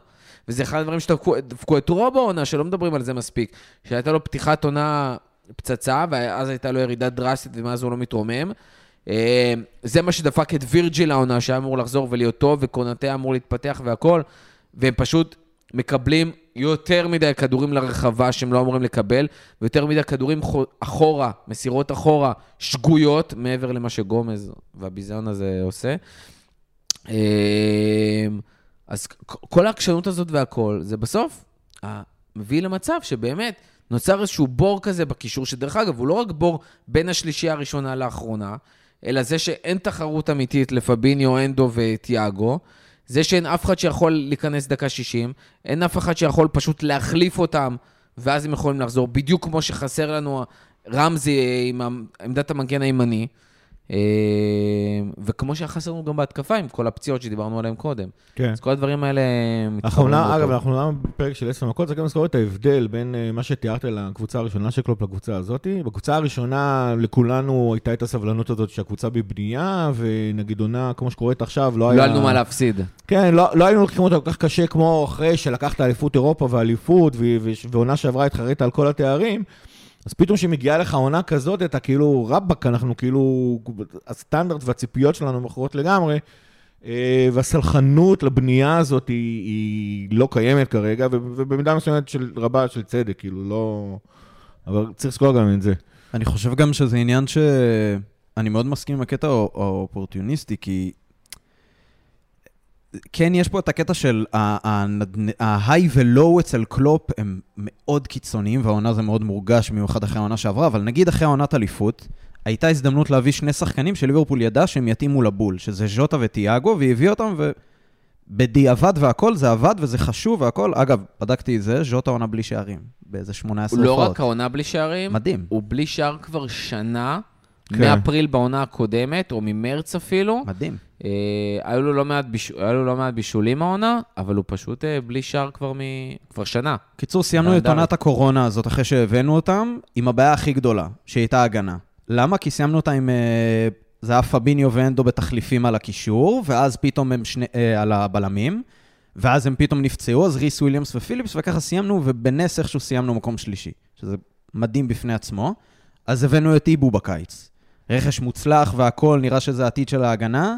וזה אחד הדברים שדפקו דפקו את רובו העונה, שלא מדברים על זה מספיק. שהייתה לו פתיחת עונה פצצה, ואז הייתה לו ירידה דרסטית, ומאז הוא לא מתרומם. אה, זה מה שדפק את וירג'יל העונה, שהיה אמור לחזור ולהיות טוב, וקונטה אמור להתפתח והכל, והם פשוט מקבלים יותר מדי כדורים לרחבה שהם לא אמורים לקבל, ויותר מדי כדורים חו- אחורה, מסירות אחורה, שגויות, מעבר למה שגומז והביזיון הזה עושה. אה, אז כל העקשנות הזאת והכל, זה בסוף מביא למצב שבאמת נוצר איזשהו בור כזה בקישור, שדרך אגב, הוא לא רק בור בין השלישייה הראשונה לאחרונה, אלא זה שאין תחרות אמיתית לפביניו, אנדו וטיאגו, זה שאין אף אחד שיכול להיכנס דקה 60, אין אף אחד שיכול פשוט להחליף אותם, ואז הם יכולים לחזור, בדיוק כמו שחסר לנו רמזי עם עמדת המגן הימני. אה, וכמו שהיה חסר לנו גם בהתקפה עם כל הפציעות שדיברנו עליהן קודם. כן. אז כל הדברים האלה מתחברים. לא אגב. אנחנו אומנם בפרק של עשר מכות, צריך גם לזכור את ההבדל בין אה, מה שתיארת לקבוצה הראשונה של קלופ לקבוצה הזאת. בקבוצה הראשונה, לכולנו הייתה את הסבלנות הזאת שהקבוצה בבנייה, ונגיד עונה, כמו שקורית עכשיו, לא היה... לא היה לנו מה להפסיד. כן, לא, לא היינו לוקחים אותה כל כך קשה כמו אחרי שלקחת אליפות אירופה ואליפות, ועונה שעברה התחרית על כל התארים. אז פתאום כשמגיעה לך עונה כזאת, אתה כאילו, רבאק, אנחנו כאילו, הסטנדרט והציפיות שלנו אחרות לגמרי, אה, והסלחנות לבנייה הזאת היא, היא לא קיימת כרגע, ובמידה מסוימת של רבה של צדק, כאילו, לא... אבל צריך לזכור גם את זה. אני חושב גם שזה עניין ש... אני מאוד מסכים עם הקטע האו- האופורטוניסטי, כי כן, יש פה את הקטע של ה-high ו-low אצל קלופ הם מאוד קיצוניים, והעונה זה מאוד מורגש, במיוחד אחרי העונה שעברה, אבל נגיד אחרי העונת אליפות, הייתה הזדמנות להביא שני שחקנים שליברפול ידע שהם יתאימו לבול, שזה ז'וטה וטיאגו, והיא הביאה אותם, ובדיעבד והכל, זה עבד וזה חשוב והכל. אגב, בדקתי את זה, ז'וטה עונה בלי שערים, באיזה 18 הוא לא הופעות. רק העונה בלי שערים, מדהים. הוא בלי שער כבר שנה, כן. מאפריל בעונה הקודמת, או ממרץ אפילו. מדהים. אה, היו לו לא מעט ביש- היו לו לא מעט בישולים העונה, אבל הוא פשוט אה, בלי שער כבר מ... כבר שנה. קיצור, סיימנו את. עונת הקורונה הזאת אחרי שהבאנו אותם, עם הבעיה הכי גדולה, שהייתה הגנה. למה? כי סיימנו אותה עם... אה, זה היה פביניו ואנדו בתחליפים על הקישור, ואז פתאום הם שני... אה, על הבלמים, ואז הם פתאום נפצעו, אז ריס וויליאמס ופיליפס, וככה סיימנו, ובנס איכשהו סיימנו מקום שלישי. שזה מדהים בפני עצמו. אז הבאנו את איבו בקיץ. רכש מוצלח והכול, נראה שזה העתיד של ההגנה.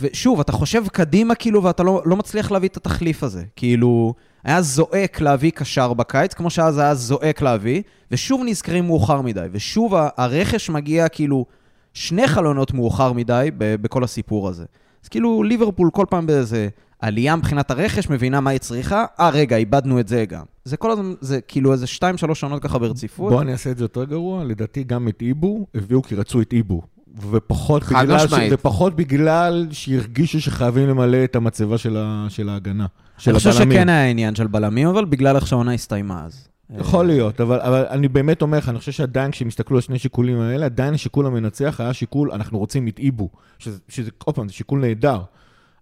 ושוב, אתה חושב קדימה כאילו, ואתה לא, לא מצליח להביא את התחליף הזה. כאילו, היה זועק להביא קשר בקיץ, כמו שאז היה זועק להביא, ושוב נזכרים מאוחר מדי. ושוב הרכש מגיע כאילו שני חלונות מאוחר מדי בכל הסיפור הזה. אז כאילו, ליברפול כל פעם באיזה עלייה מבחינת הרכש, מבינה מה היא צריכה, אה, רגע, איבדנו את זה גם. זה כל הזמן, זה כאילו איזה שתיים, שלוש שנות ככה ברציפות. בוא אני אעשה את זה יותר גרוע, לדעתי גם את איבו הביאו כי רצו את איבו. ופחות בגלל, ש... ופחות בגלל שהרגישו שחייבים למלא את המצבה של, ה... של ההגנה, של אני חושב הבלמים. שכן היה עניין של בלמים, אבל בגלל איך שהעונה הסתיימה אז. יכול להיות, אבל, אבל אני באמת אומר לך, אני חושב שעדיין כשהם הסתכלו על שני השיקולים האלה, עדיין השיקול המנצח היה שיקול, אנחנו רוצים את איבו, שזה, שזה עוד פעם, זה שיקול נהדר,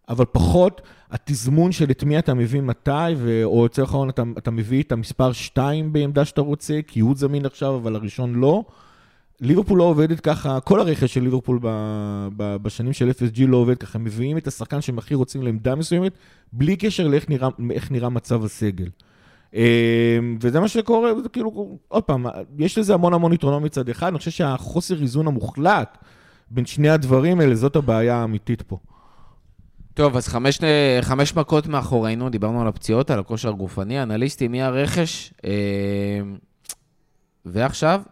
אבל פחות התזמון של את מי אתה מביא מתי, ו... או יותר אחרון, אתה, אתה מביא את המספר 2 בעמדה שאתה רוצה, כי הוא זמין עכשיו, אבל הראשון לא. ליברפול לא עובדת ככה, כל הרכש של ליברפול ב, ב, בשנים של FSG לא עובד ככה, הם מביאים את השחקן שהם הכי רוצים לעמדה מסוימת, בלי קשר לאיך נראה, נראה מצב הסגל. אה, וזה מה שקורה, זה כאילו, עוד פעם, יש לזה המון המון יתרונות מצד אחד, אני חושב שהחוסר איזון המוחלט בין שני הדברים האלה, זאת הבעיה האמיתית פה. טוב, אז חמש, חמש מכות מאחורינו, דיברנו על הפציעות, על הכושר הגופני, אנליסטים, מי הרכש, אה, ועכשיו,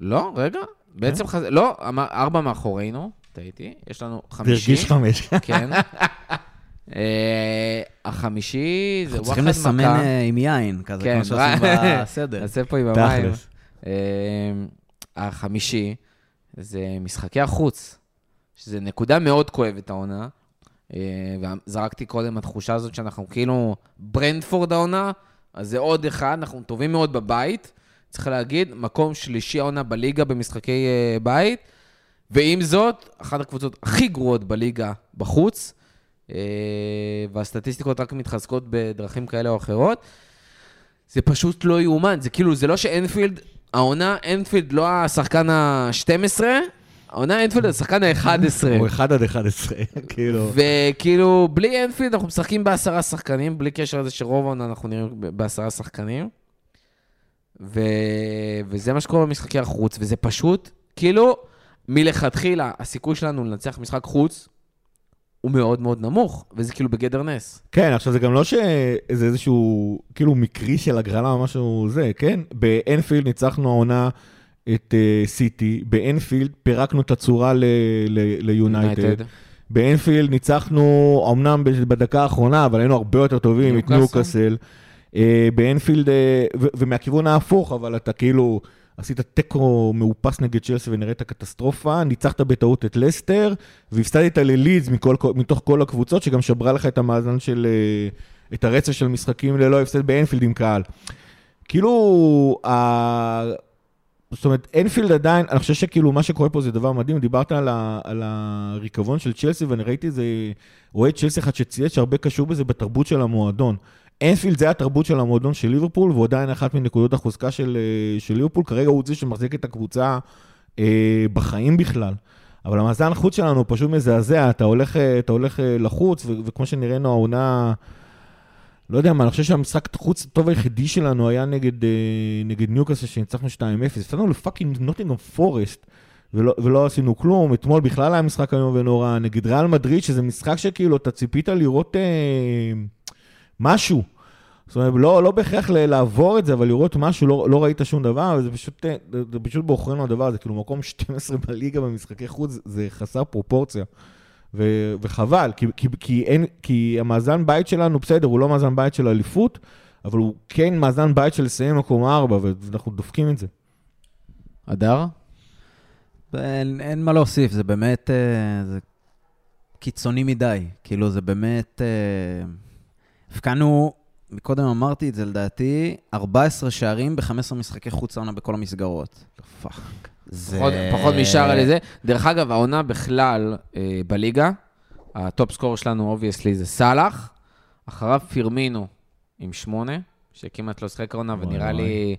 לא, רגע, בעצם חז... לא, אמר- ארבע מאחורינו, טעיתי, יש לנו חמישי. הרגיש חמש. כן. [LAUGHS] אה, החמישי זה אנחנו וואחד צריכים מכה. לסמן אה, עם יין, כזה, כן, כמו שעושים בסדר. [LAUGHS] נעשה פה עם המים. אה, החמישי זה משחקי החוץ, שזה נקודה מאוד כואבת העונה. אה, וזרקתי קודם התחושה הזאת שאנחנו כאילו ברנדפורד העונה, אז זה עוד אחד, אנחנו טובים מאוד בבית. צריך להגיד, מקום שלישי העונה בליגה במשחקי אה, בית, ועם זאת, אחת הקבוצות הכי גרועות בליגה בחוץ, אה, והסטטיסטיקות רק מתחזקות בדרכים כאלה או אחרות. זה פשוט לא יאומן, זה כאילו, זה לא שאנפילד, העונה, אנפילד לא השחקן ה-12, העונה אנפילד השחקן ה-11. הוא 1 עד 11, [LAUGHS] כאילו. וכאילו, בלי אנפילד אנחנו משחקים בעשרה שחקנים, בלי קשר לזה שרוב העונה אנחנו נראים בעשרה שחקנים. ו... וזה מה שקורה במשחקי החוץ, וזה פשוט, כאילו, מלכתחילה, הסיכוי שלנו לנצח משחק חוץ הוא מאוד מאוד נמוך, וזה כאילו בגדר נס. כן, עכשיו זה גם לא שזה איזשהו, כאילו, מקרי של הגרלה או משהו זה, כן? באנפילד ניצחנו העונה את אה, סיטי, באנפילד פירקנו את הצורה ליונייטד. באנפילד ניצחנו, אמנם בדקה האחרונה, אבל היינו הרבה יותר טובים את ניוקאסל. אה, באנפילד, אה, ומהכיוון ההפוך, אבל אתה כאילו עשית תיקו מאופס נגד צ'לסי ונראית קטסטרופה, ניצחת בטעות את לסטר, והפסדת ללידס מכל, מתוך כל הקבוצות, שגם שברה לך את המאזן של, את הרצף של משחקים ללא הפסד באנפילד עם קהל. כאילו, ה... זאת אומרת, אנפילד עדיין, אני חושב שכאילו מה שקורה פה זה דבר מדהים, דיברת על, ה, על הריקבון של צ'לסי, ואני ראיתי איזה אוהד צ'לסי אחד שצייץ שהרבה קשור בזה בתרבות של המועדון. אנפילד זה התרבות של המועדון של ליברפול, והוא עדיין אחת מנקודות החוזקה של, אה, של ליברפול, כרגע הוא זה שמחזיק את הקבוצה אה, בחיים בכלל. אבל המאזן חוץ שלנו הוא פשוט מזעזע, אתה הולך, אה, אתה הולך אה, לחוץ, ו- וכמו שנראינו העונה... לא יודע מה, אני חושב שהמשחק חוץ הטוב היחידי שלנו היה נגד, אה, נגד ניוקאסל, שניצחנו 2-0. הפסדנו לפאקינג נוטינגרם פורסט, ולא, עשינו כלום. אתמול בכלל היה משחק איום ונורא, נגד ריאל מדריד, שזה משחק שכאילו אתה ציפית לראות אה, משהו. זאת אומרת, לא, לא בהכרח לעבור את זה, אבל לראות משהו, לא, לא ראית שום דבר, וזה פשוט, אה, זה פשוט בעוכרינו הדבר הזה, כאילו מקום 12 בליגה במשחקי חוץ, זה חסר פרופורציה. ו- וחבל, כי, כי, כי, אין, כי המאזן בית שלנו, בסדר, הוא לא מאזן בית של אליפות, אבל הוא כן מאזן בית של לסיים מקום ארבע, ואנחנו דופקים את זה. הדר? אין, אין מה להוסיף, זה באמת, אה, זה קיצוני מדי. כאילו, זה באמת... אה, הבקענו, מקודם אמרתי את זה לדעתי, 14 שערים ב-15 משחקי חוץ העונה בכל המסגרות. fuck. זה... פחות, פחות משער על זה. דרך אגב, העונה בכלל אה, בליגה, ה top scorer שלנו, obviously, זה סאלח, אחריו פירמינו עם שמונה, שכמעט לא שיחק העונה, וואי, ונראה וואי. לי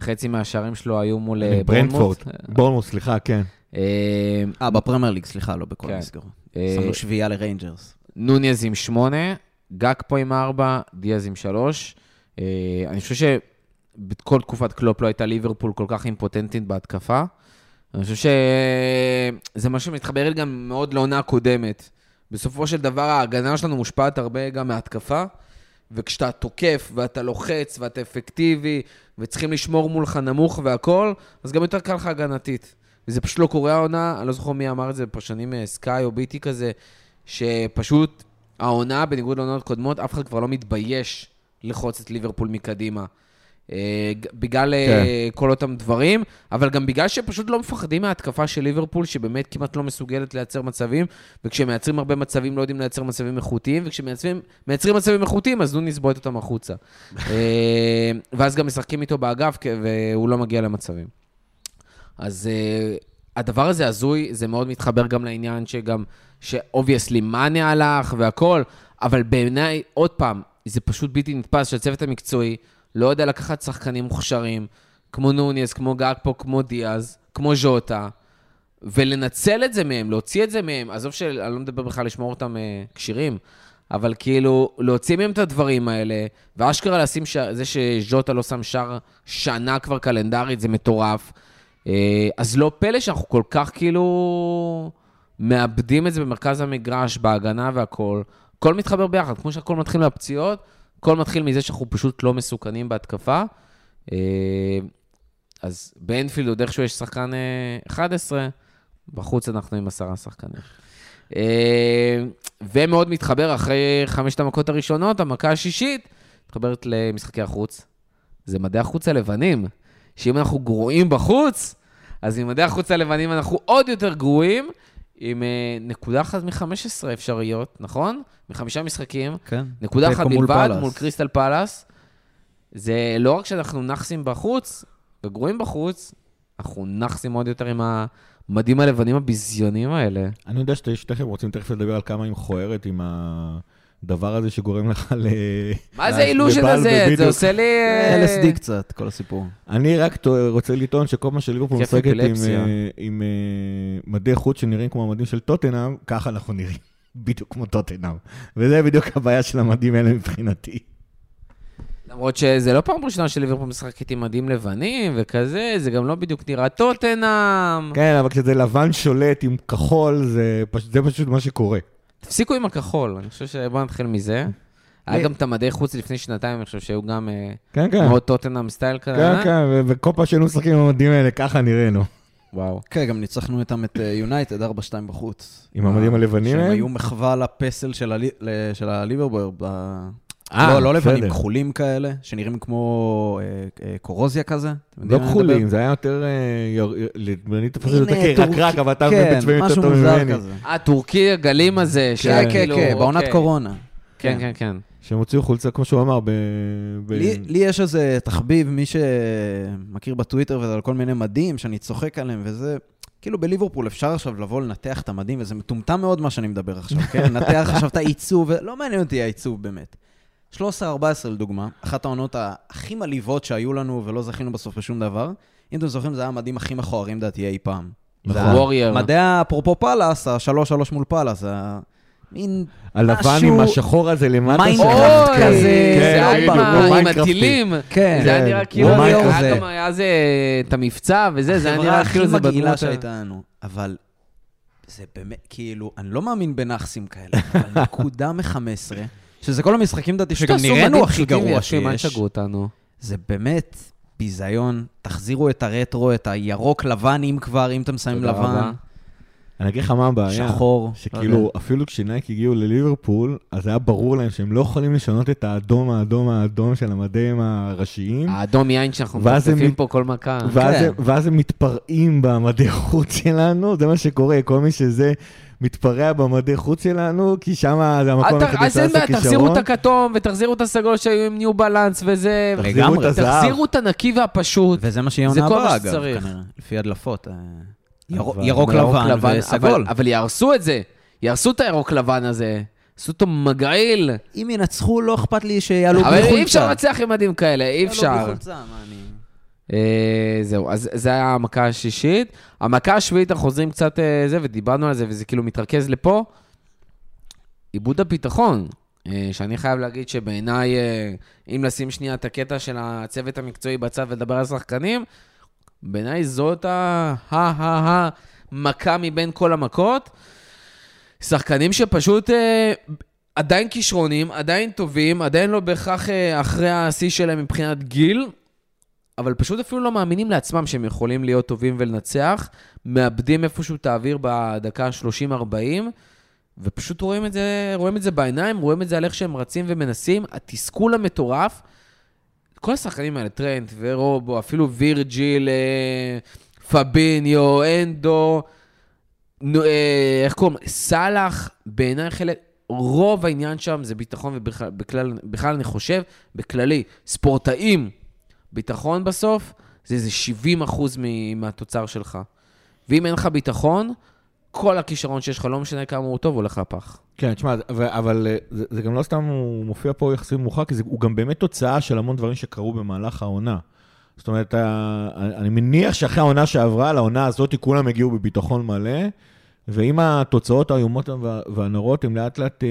חצי מהשערים שלו היו מול אה. בורנמות'. בורנמות', סליחה, כן. אה, אה, בפרמייר ליג, סליחה, לא בכל כן. המסגרות. אה, שמנו שביעייה לריינג'רס. נוניז עם שמונה, גאקפו עם ארבע, דיאז עם שלוש. אה, אני חושב בכל תקופת קלופ לא הייתה ליברפול כל כך אימפוטנטית בהתקפה. אני חושב שזה מה שמתחבר גם מאוד לעונה הקודמת. בסופו של דבר ההגנה שלנו מושפעת הרבה גם מההתקפה, וכשאתה תוקף ואתה לוחץ ואתה אפקטיבי, וצריכים לשמור מולך נמוך והכול, אז גם יותר קל לך הגנתית. וזה פשוט לא קורה העונה, אני לא זוכר מי אמר את זה, פרשנים אה, סקאי או ביטי כזה, שפשוט העונה, בניגוד לעונות קודמות, אף אחד כבר לא מתבייש לחוץ את ליברפול מקדימה. אה, בגלל אה, כן. כל אותם דברים, אבל גם בגלל שפשוט לא מפחדים מההתקפה של ליברפול, שבאמת כמעט לא מסוגלת לייצר מצבים, וכשהם מייצרים הרבה מצבים לא יודעים לייצר מצבים איכותיים, וכשמייצרים מייצרים מצבים איכותיים, אז נוניס בועט אותם החוצה. [LAUGHS] אה, ואז גם משחקים איתו באגף, והוא לא מגיע למצבים. אז הדבר הזה הזוי, זה מאוד מתחבר גם לעניין שגם, ש obviously מאנה הלך והכל, אבל בעיניי, עוד פעם, זה פשוט בלתי נתפס שהצוות המקצועי לא יודע לקחת שחקנים מוכשרים, כמו נוניס, כמו גאקפו, כמו דיאז, כמו ז'וטה, ולנצל את זה מהם, להוציא את זה מהם, עזוב שאני לא מדבר בכלל לשמור אותם uh, כשירים, אבל כאילו, להוציא מהם את הדברים האלה, ואשכרה לשים, ש... זה שז'וטה לא שם שער שנה כבר קלנדרית, זה מטורף. אה, אז לא פלא שאנחנו כל כך כאילו מאבדים את זה במרכז המגרש, בהגנה והכול. הכל מתחבר ביחד, כמו שהכל מתחיל מהפציעות, הכל מתחיל מזה שאנחנו פשוט לא מסוכנים בהתקפה. אה, אז באנפילד עוד איכשהו יש שחקן אה, 11, בחוץ אנחנו עם עשרה שחקנים. אה, ומאוד מתחבר אחרי חמשת המכות הראשונות, המכה השישית, מתחברת למשחקי החוץ. זה מדעי החוץ הלבנים. שאם אנחנו גרועים בחוץ, אז עם מדעי החוץ הלבנים אנחנו עוד יותר גרועים, עם אה, נקודה אחת מ-15 אפשריות, נכון? מחמישה משחקים. כן. נקודה אחת מול בלבד פאלאס. מול קריסטל פאלאס. זה לא רק שאנחנו נאחסים בחוץ וגרועים בחוץ, אנחנו נאחסים עוד יותר עם המדים הלבנים הביזיוניים האלה. אני יודע שתכף רוצים תכף לדבר על כמה היא מכוערת עם הדבר הזה שגורם לך ל... מה זה לבעל הזה? זה. עושה לי... אה, LSD קצת, כל הסיפור. אני רק רוצה לטעון שכל מה שליברפול משחקת עם. אה, אה, מדי חוץ שנראים כמו המדים של טוטנאם, ככה אנחנו נראים. [LAUGHS] בדיוק כמו טוטנאם. וזה בדיוק הבעיה של המדים האלה מבחינתי. למרות שזה לא פעם ראשונה שליברפול משחקת עם מדים לבנים וכזה, זה גם לא בדיוק נראה טוטנאם. כן, אבל כשזה לבן שולט עם כחול, זה פשוט מה שקורה. תפסיקו עם הכחול, אני חושב ש... בואו נתחיל מזה. היה גם את המדי חוץ לפני שנתיים, אני חושב שהיו גם אה, כן, כן. מאוד טוטנאם סטייל כזה. כן, כן, ו- וכל פעם שהיינו משחקים עם המדים האלה, ככה נראינו. וואו. כן, גם ניצחנו איתם את יונייטד 4-2 בחוץ. עם המדים הלבנים שהם? היו מחווה לפסל של הלי- אה, לא, לא לבנים, בסדר. כחולים כאלה, שנראים כמו אה, אה, קורוזיה כזה. לא כחולים, מדבר? זה היה יותר... אני תפס את זה כרקרק, אבל אתה כן, מבין בצבעים יותר משהו טוב מוזר ממני. כזה. אה, טורקי הגלים הזה, כן, כן, שכאילו, כן, בעונת אוקיי. קורונה. כן, כן, כן. שהם הוציאו חולצה, כמו שהוא אמר, ב... ב- לי, לי יש איזה תחביב, מי שמכיר בטוויטר וזה על כל מיני מדים, שאני צוחק עליהם וזה... כאילו בליברפול אפשר עכשיו לבוא לנתח את המדים, וזה מטומטם מאוד מה שאני מדבר עכשיו, כן? [LAUGHS] לנתח עכשיו את העיצוב, ולא מעניין אותי העיצוב באמת. 13-14 לדוגמה, אחת העונות הכי מלהיבות שהיו לנו ולא זכינו בסוף בשום דבר. אם אתם זוכרים, זה היה המדים הכי מכוערים לדעתי אי פעם. נכון. היה- וורייר. מדעי אפרופו פאלאס, ה-3-3 מול פאלאס, זה מין... הלבן משהו- עם השחור הזה למטה. מיינקראפט. כזה, זה כן, היה עם. הטילים. כן. זה היה כן. נראה כאילו, וורייר היה זה. גם היה זה, את המבצע וזה, זה היה נראה כאילו זה מגעילה בדמות... ה- שהייתה לנו. אבל זה באמת, כאילו, אני לא מאמין בנאחסים כאלה, אבל נקודה מ-15, שזה כל המשחקים, לדעתי, שגם נראינו הכי גרוע שיש. זה באמת ביזיון. תחזירו את הרטרו, את הירוק-לבן, אם כבר, אם אתם שמים רבה. לבן, אני אגיד לך מה הבעיה. שחור. שכאילו, אפילו כשנייק הגיעו לליברפול, אז היה ברור להם שהם לא יכולים לשנות את האדום, האדום, האדום של המדים הראשיים. האדום יין שאנחנו מת- פה כל מכה. ואז, כן. הם, ואז הם מתפרעים במדי חוץ שלנו, זה מה שקורה, כל מי שזה מתפרע במדי חוץ שלנו, כי שם זה המקום אל ת- היחידי אז אין שעשה בעיה, תחזירו כישרון. את הכתום ותחזירו את הסגול שהיו עם ניו בלנס וזה. תחזירו לגמרי. את הזהב. תחזירו את הנקי והפשוט. וזה מה שיהיה זה עונה כל מה הבאה, אגב, שצריך. כנראה, לפי הדלפות. אה, ירוק- לבן וסגול. אבל- אבל יהרסו את זה. יהרסו את הירוק לבן הזה. עשו אותו מגעיל. אם ינצחו, לא אכפת לי שיעלו בלי אבל. אי אפשר לנצח עם מדים כאלה, אי יעלו בלי אפשר. חולצה, מה אני... אה, זהו, אז זה היה המכה השישית. המכה השביעית, אנחנו חוזרים קצת אה, זה, ודיברנו על זה, וזה כאילו מתרכז לפה. איבוד הביטחון. אה, שאני חייב להגיד שבעיניי, אה, אם לשים שנייה את הקטע של הצוות המקצועי בצד ולדבר על שחקנים, בעיניי זאת המכה מבין כל המכות. שחקנים שפשוט אה, עדיין כישרונים, עדיין טובים, עדיין לא בהכרח אחרי השיא שלהם מבחינת גיל, אבל פשוט אפילו לא מאמינים לעצמם שהם יכולים להיות טובים ולנצח, מאבדים איפשהו את האוויר בדקה ה-30-40, ופשוט רואים את, זה, רואים את זה בעיניים, רואים את זה על איך שהם רצים ומנסים, התסכול המטורף. כל השחקנים האלה, טרנט ורובו, אפילו וירג'יל, אה, פביניו, אנדו, נו, אה, איך קוראים? סאלח, בעיניי חלק, רוב העניין שם זה ביטחון, ובכלל בכלל אני חושב, בכללי, ספורטאים, ביטחון בסוף, זה איזה 70 אחוז מהתוצר שלך. ואם אין לך ביטחון, כל הכישרון שיש לך, לא משנה כמה הוא טוב, הולך לפח. כן, תשמע, אבל אה, זה, זה גם לא סתם הוא מופיע פה יחסית מאוחר, כי זה, הוא גם באמת תוצאה של המון דברים שקרו במהלך העונה. זאת אומרת, אני מניח שאחרי העונה שעברה, לעונה הזאת כולם הגיעו בביטחון מלא, ואם התוצאות האיומות והנורות, הם לאט לאט, אה,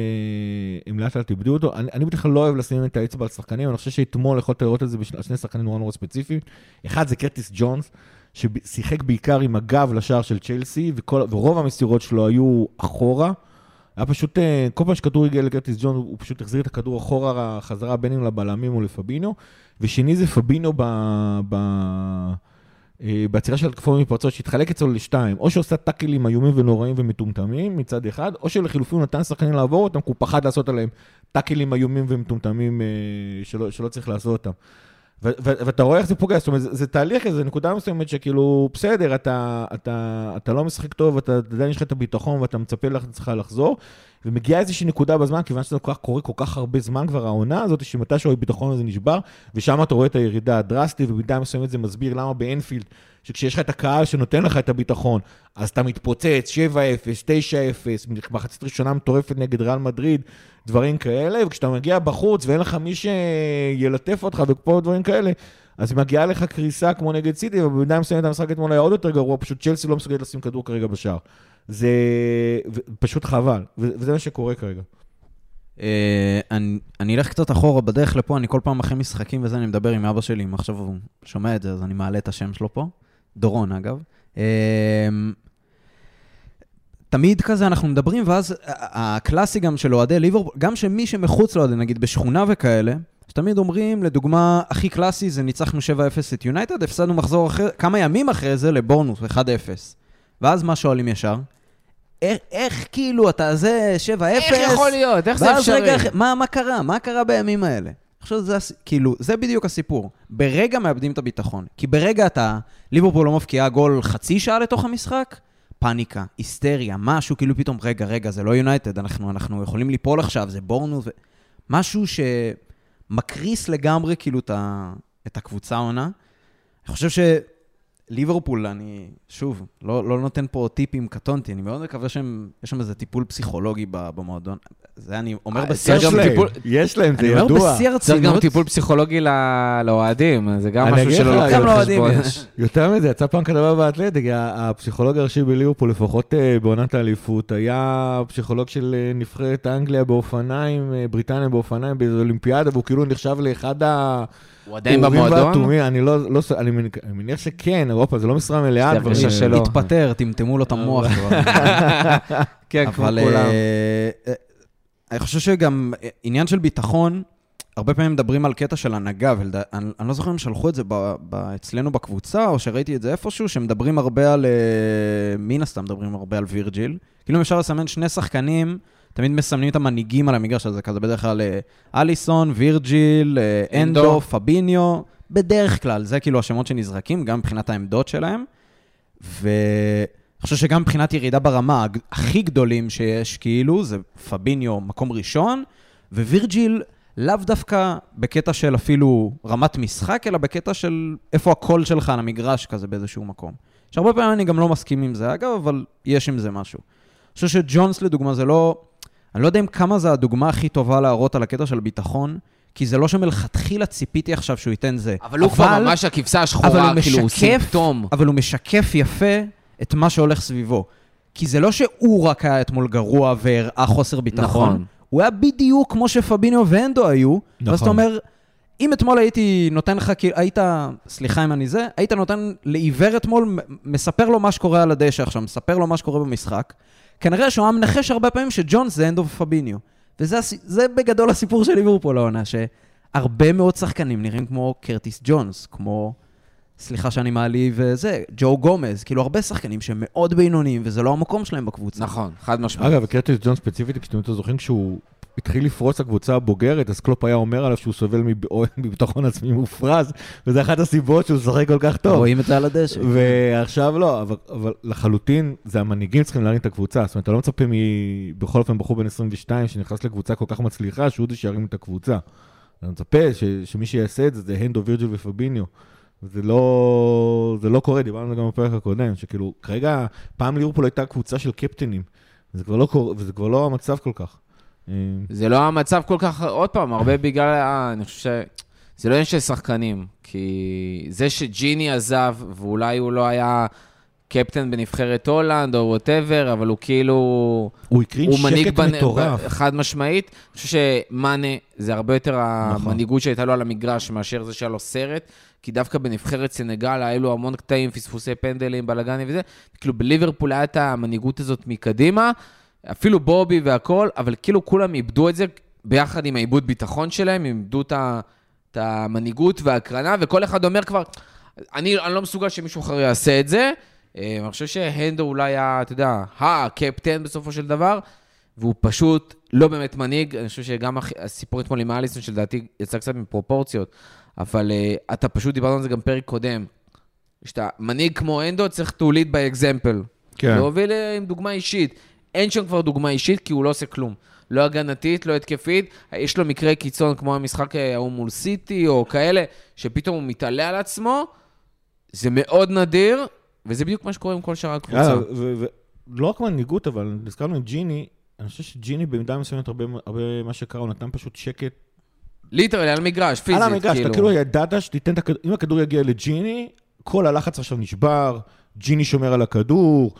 הם לאט לאט איבדו אותו. אני, אני בכלל לא אוהב לשים את האצבע על שחקנים, אני חושב שאתמול יכולת לראות את זה בשני שחקנים נורא נורא ספציפיים. אחד זה קרטיס ג'ונס, ששיחק בעיקר עם הגב לשער של צ'לסי, וכל, ורוב המסירות שלו היו אחורה. היה פשוט, אה, כל פעם שכדור הגיע לקרטיס ג'ונס, הוא פשוט החזיר את הכדור אחורה, חזרה בין אם לבלמים או לפבינו. ושני זה פבינו ב... ב... אה, בעצירה של התקפות מפרצות שהתחלק אצלו לשתיים, או שעושה טאקלים איומים ונוראים ומטומטמים מצד אחד, או שלחילופין הוא נתן שחקנים לעבור אותם, כי הוא פחד לעשות עליהם טאקלים איומים ומטומטמים אה, שלא, שלא צריך לעשות אותם. ואתה רואה איך זה פוגע, זאת אומרת, זה, תהליך כזה, נקודה מסוימת שכאילו, בסדר, אתה, לא משחק טוב, אתה עדיין יש לך את הביטחון ואתה מצפה לך לחזור, ומגיעה איזושהי נקודה בזמן, כיוון שזה קורה כל כך הרבה זמן כבר, העונה הזאת, שמתישהו הביטחון הזה נשבר, ושם אתה רואה את הירידה הדרסטית, ובמידה מסוימת זה מסביר למה באנפילד, שכשיש לך את הקהל שנותן לך את הביטחון, אז אתה מתפוצץ, 7-0, 9-0, מחצית ראשונה מטורפת נגד ריאל מדריד, דברים כאלה, וכשאתה מגיע בחוץ ואין לך מי שילטף אותך ופה דברים כאלה, אז מגיעה לך קריסה כמו נגד סיטי, ובמידה מסוימת המשחק אתמול היה עוד יותר גרוע, פשוט צ'לסי לא מסוגלת לשים כדור כרגע בשער. זה פשוט חבל, וזה מה שקורה כרגע. אה, אני אלך קצת אחורה בדרך לפה, אני כל פעם אחרי משחקים וזה, אני מדבר עם אבא שלי, אם עכשיו הוא שומע את זה, אז אני מעלה את השם שלו פה. דורון, אגב. אה, תמיד כזה אנחנו מדברים, ואז הקלאסי גם של אוהדי ליברפול, גם שמי שמחוץ לאוהדי, נגיד בשכונה וכאלה, שתמיד אומרים, לדוגמה, הכי קלאסי זה ניצחנו 7-0 את יונייטד, הפסדנו מחזור אחר, כמה ימים אחרי זה לבורנוס, 1-0. ואז מה שואלים ישר? איך, איך כאילו אתה זה 7-0? איך יכול להיות? איך זה אפשרי? רגע, מה, מה קרה? מה קרה בימים האלה? עכשיו זה, כאילו, זה בדיוק הסיפור. ברגע מאבדים את הביטחון. כי ברגע אתה, ליברפול לא מבקיעה גול חצי שעה לתוך המשחק, פאניקה, היסטריה, משהו, כאילו פתאום, רגע, רגע, זה לא יונייטד, אנחנו, אנחנו יכולים ליפול עכשיו, זה בורנו, ו... משהו שמקריס לגמרי, כאילו, את הקבוצה העונה. אני חושב ליברפול, אני, שוב, לא, לא נותן פה טיפים, קטונתי, אני מאוד מקווה שיש שם איזה טיפול פסיכולוגי במועדון. זה אני אומר אה, בשיא הרצינות. יש להם, זה ידוע. אני אומר בשיא הרצינות. צריך גם טיפול פסיכולוגי לאוהדים, זה גם משהו שלא לוקח בחשבון. [LAUGHS] יותר מזה, יצא פעם כתבה באתלטיק, הפסיכולוג הראשי בליברפול, לפחות אה, בעונת האליפות, היה פסיכולוג של אה, נבחרת אנגליה באופניים, בריטניה באופניים, באיזו אולימפיאדה, והוא כאילו נחשב לאחד ה... הוא עדיין במועדון? אני לא, לא, אני מניח שכן, אירופה, זה לא משרה מלאה. זה שלו. התפטר, טמטמו לו את המוח כבר. [LAUGHS] כן, כמו כולם. אה, אה, אני חושב שגם אה, עניין של ביטחון, הרבה פעמים מדברים על קטע של הנהגה, ואני לא זוכר אם שלחו את זה אצלנו בקבוצה, או שראיתי את זה איפשהו, שמדברים הרבה על, מן הסתם מדברים הרבה על וירג'יל. כאילו אפשר לסמן שני שחקנים, תמיד מסמנים את המנהיגים על המגרש הזה, כזה בדרך כלל אה, אליסון, וירג'יל, אה, אנדו, פביניו, בדרך כלל, זה כאילו השמות שנזרקים, גם מבחינת העמדות שלהם. ואני חושב שגם מבחינת ירידה ברמה, הכי גדולים שיש, כאילו, זה פביניו מקום ראשון, ווירג'יל לאו דווקא בקטע של אפילו רמת משחק, אלא בקטע של איפה הקול שלך על המגרש כזה באיזשהו מקום. שהרבה פעמים אני גם לא מסכים עם זה, אגב, אבל יש עם זה משהו. אני חושב שג'ונס, לדוגמה, זה לא... אני לא יודע אם כמה זה הדוגמה הכי טובה להראות על הקטע של ביטחון, כי זה לא שמלכתחילה ציפיתי עכשיו שהוא ייתן זה. אבל הוא כבר ממש הכבשה השחורה, כאילו, הוא סימפטום. אבל הוא משקף יפה את מה שהולך סביבו. כי זה לא שהוא רק היה אתמול גרוע והראה חוסר ביטחון. נכון. הוא היה בדיוק כמו שפביניו ואנדו היו, נכון. ואז אתה נכון. אומר, אם אתמול הייתי נותן לך, כאילו, היית, סליחה אם אני זה, היית נותן לעיוור אתמול, מספר לו מה שקורה על הדשא עכשיו, מספר לו מה שקורה במשחק, כנראה שהוא היה מנחש הרבה פעמים שג'ונס זה אנדו ופביניו. וזה זה בגדול הסיפור של ליברפול העונה, שהרבה מאוד שחקנים נראים כמו קרטיס ג'ונס, כמו, סליחה שאני מעליב וזה, ג'ו גומז, כאילו הרבה שחקנים שהם מאוד בינוניים, וזה לא המקום שלהם בקבוצה. נכון, חד משמעית. אגב, קרטיס ג'ון ספציפית, כשאתם זוכרים שהוא התחיל לפרוץ לקבוצה הבוגרת, אז קלופ היה אומר עליו שהוא סובל [LAUGHS] מביטחון עצמי מופרז, וזה אחת הסיבות שהוא משחק כל כך טוב. רואים את זה על הדשא. ועכשיו לא, אבל, אבל לחלוטין, זה המנהיגים צריכים להרים את הקבוצה. זאת אומרת, אתה לא מצפה מ... בכל אופן בחור בן 22 שנכנס לקבוצה כל כך מצליחה, שהוא זה שירים את הקבוצה. אתה מצפה ש... שמי שיעשה את זה זה הנדו, וירג'ל ופביניו. זה לא, זה לא קורה, דיברנו על זה גם בפרק הקודם, שכאילו, כרגע, פעם ליברפול הייתה קבוצה של קפטנים, וזה כבר לא, קורה, וזה כבר לא המצב כל כך. אה, זה לא המצב כל כך, עוד פעם, הרבה בגלל, ה- אני חושב ש... זה לא עניין של שחקנים, כי זה שג'יני עזב, ואולי הוא לא היה קפטן בנבחרת הולנד או whatever, אבל הוא כאילו... הוא הקרין שקט בנ- מטורף. חד משמעית. אני חושב שמאנה זה הרבה יותר נכון. המנהיגות שהייתה לו על המגרש מאשר זה שהיה לו סרט, כי דווקא בנבחרת סנגל היה לו המון קטעים, פספוסי פנדלים, בלאגנים וזה. כאילו בליברפול היה את המנהיגות הזאת מקדימה, אפילו בובי והכל, אבל כאילו כולם איבדו את זה ביחד עם העיבוד ביטחון שלהם, הם איבדו את המנהיגות וההקרנה, וכל אחד אומר כבר, אני, אני לא מסוגל שמישהו אחר יעשה את זה. אה, אני חושב שהנדו אולי היה, אתה יודע, הקפטן בסופו של דבר, והוא פשוט לא באמת מנהיג. אני חושב שגם הסיפור אתמול עם אליסון, שלדעתי יצא קצת מפרופורציות, אבל uh, אתה פשוט, דיברנו על זה גם פרק קודם. כשאתה מנהיג כמו הנדו, צריך to lead by example. כן. להוביל אה, עם דוגמה אישית. אין שם כבר דוגמה אישית, כי הוא לא עושה כלום. לא הגנתית, לא התקפית. יש לו מקרה קיצון, כמו המשחק אה, ההוא מול סיטי, או כאלה, שפתאום הוא מתעלה על עצמו. זה מאוד נדיר, וזה בדיוק מה שקורה עם כל שאר הקבוצה. ו- ו- לא רק מנהיגות, אבל נזכרנו עם ג'יני, אני חושב שג'יני במידה מסוימת, הרבה הרבה מה שקרה, הוא נתן פשוט שקט. ליטרלי, על המגרש, פיזית, על המגרש, אתה כאילו ידעת שתיתן את הכדור, אם הכדור יגיע לג'יני, כל הלחץ עכשיו נשבר, ג'יני שומר על הכדור,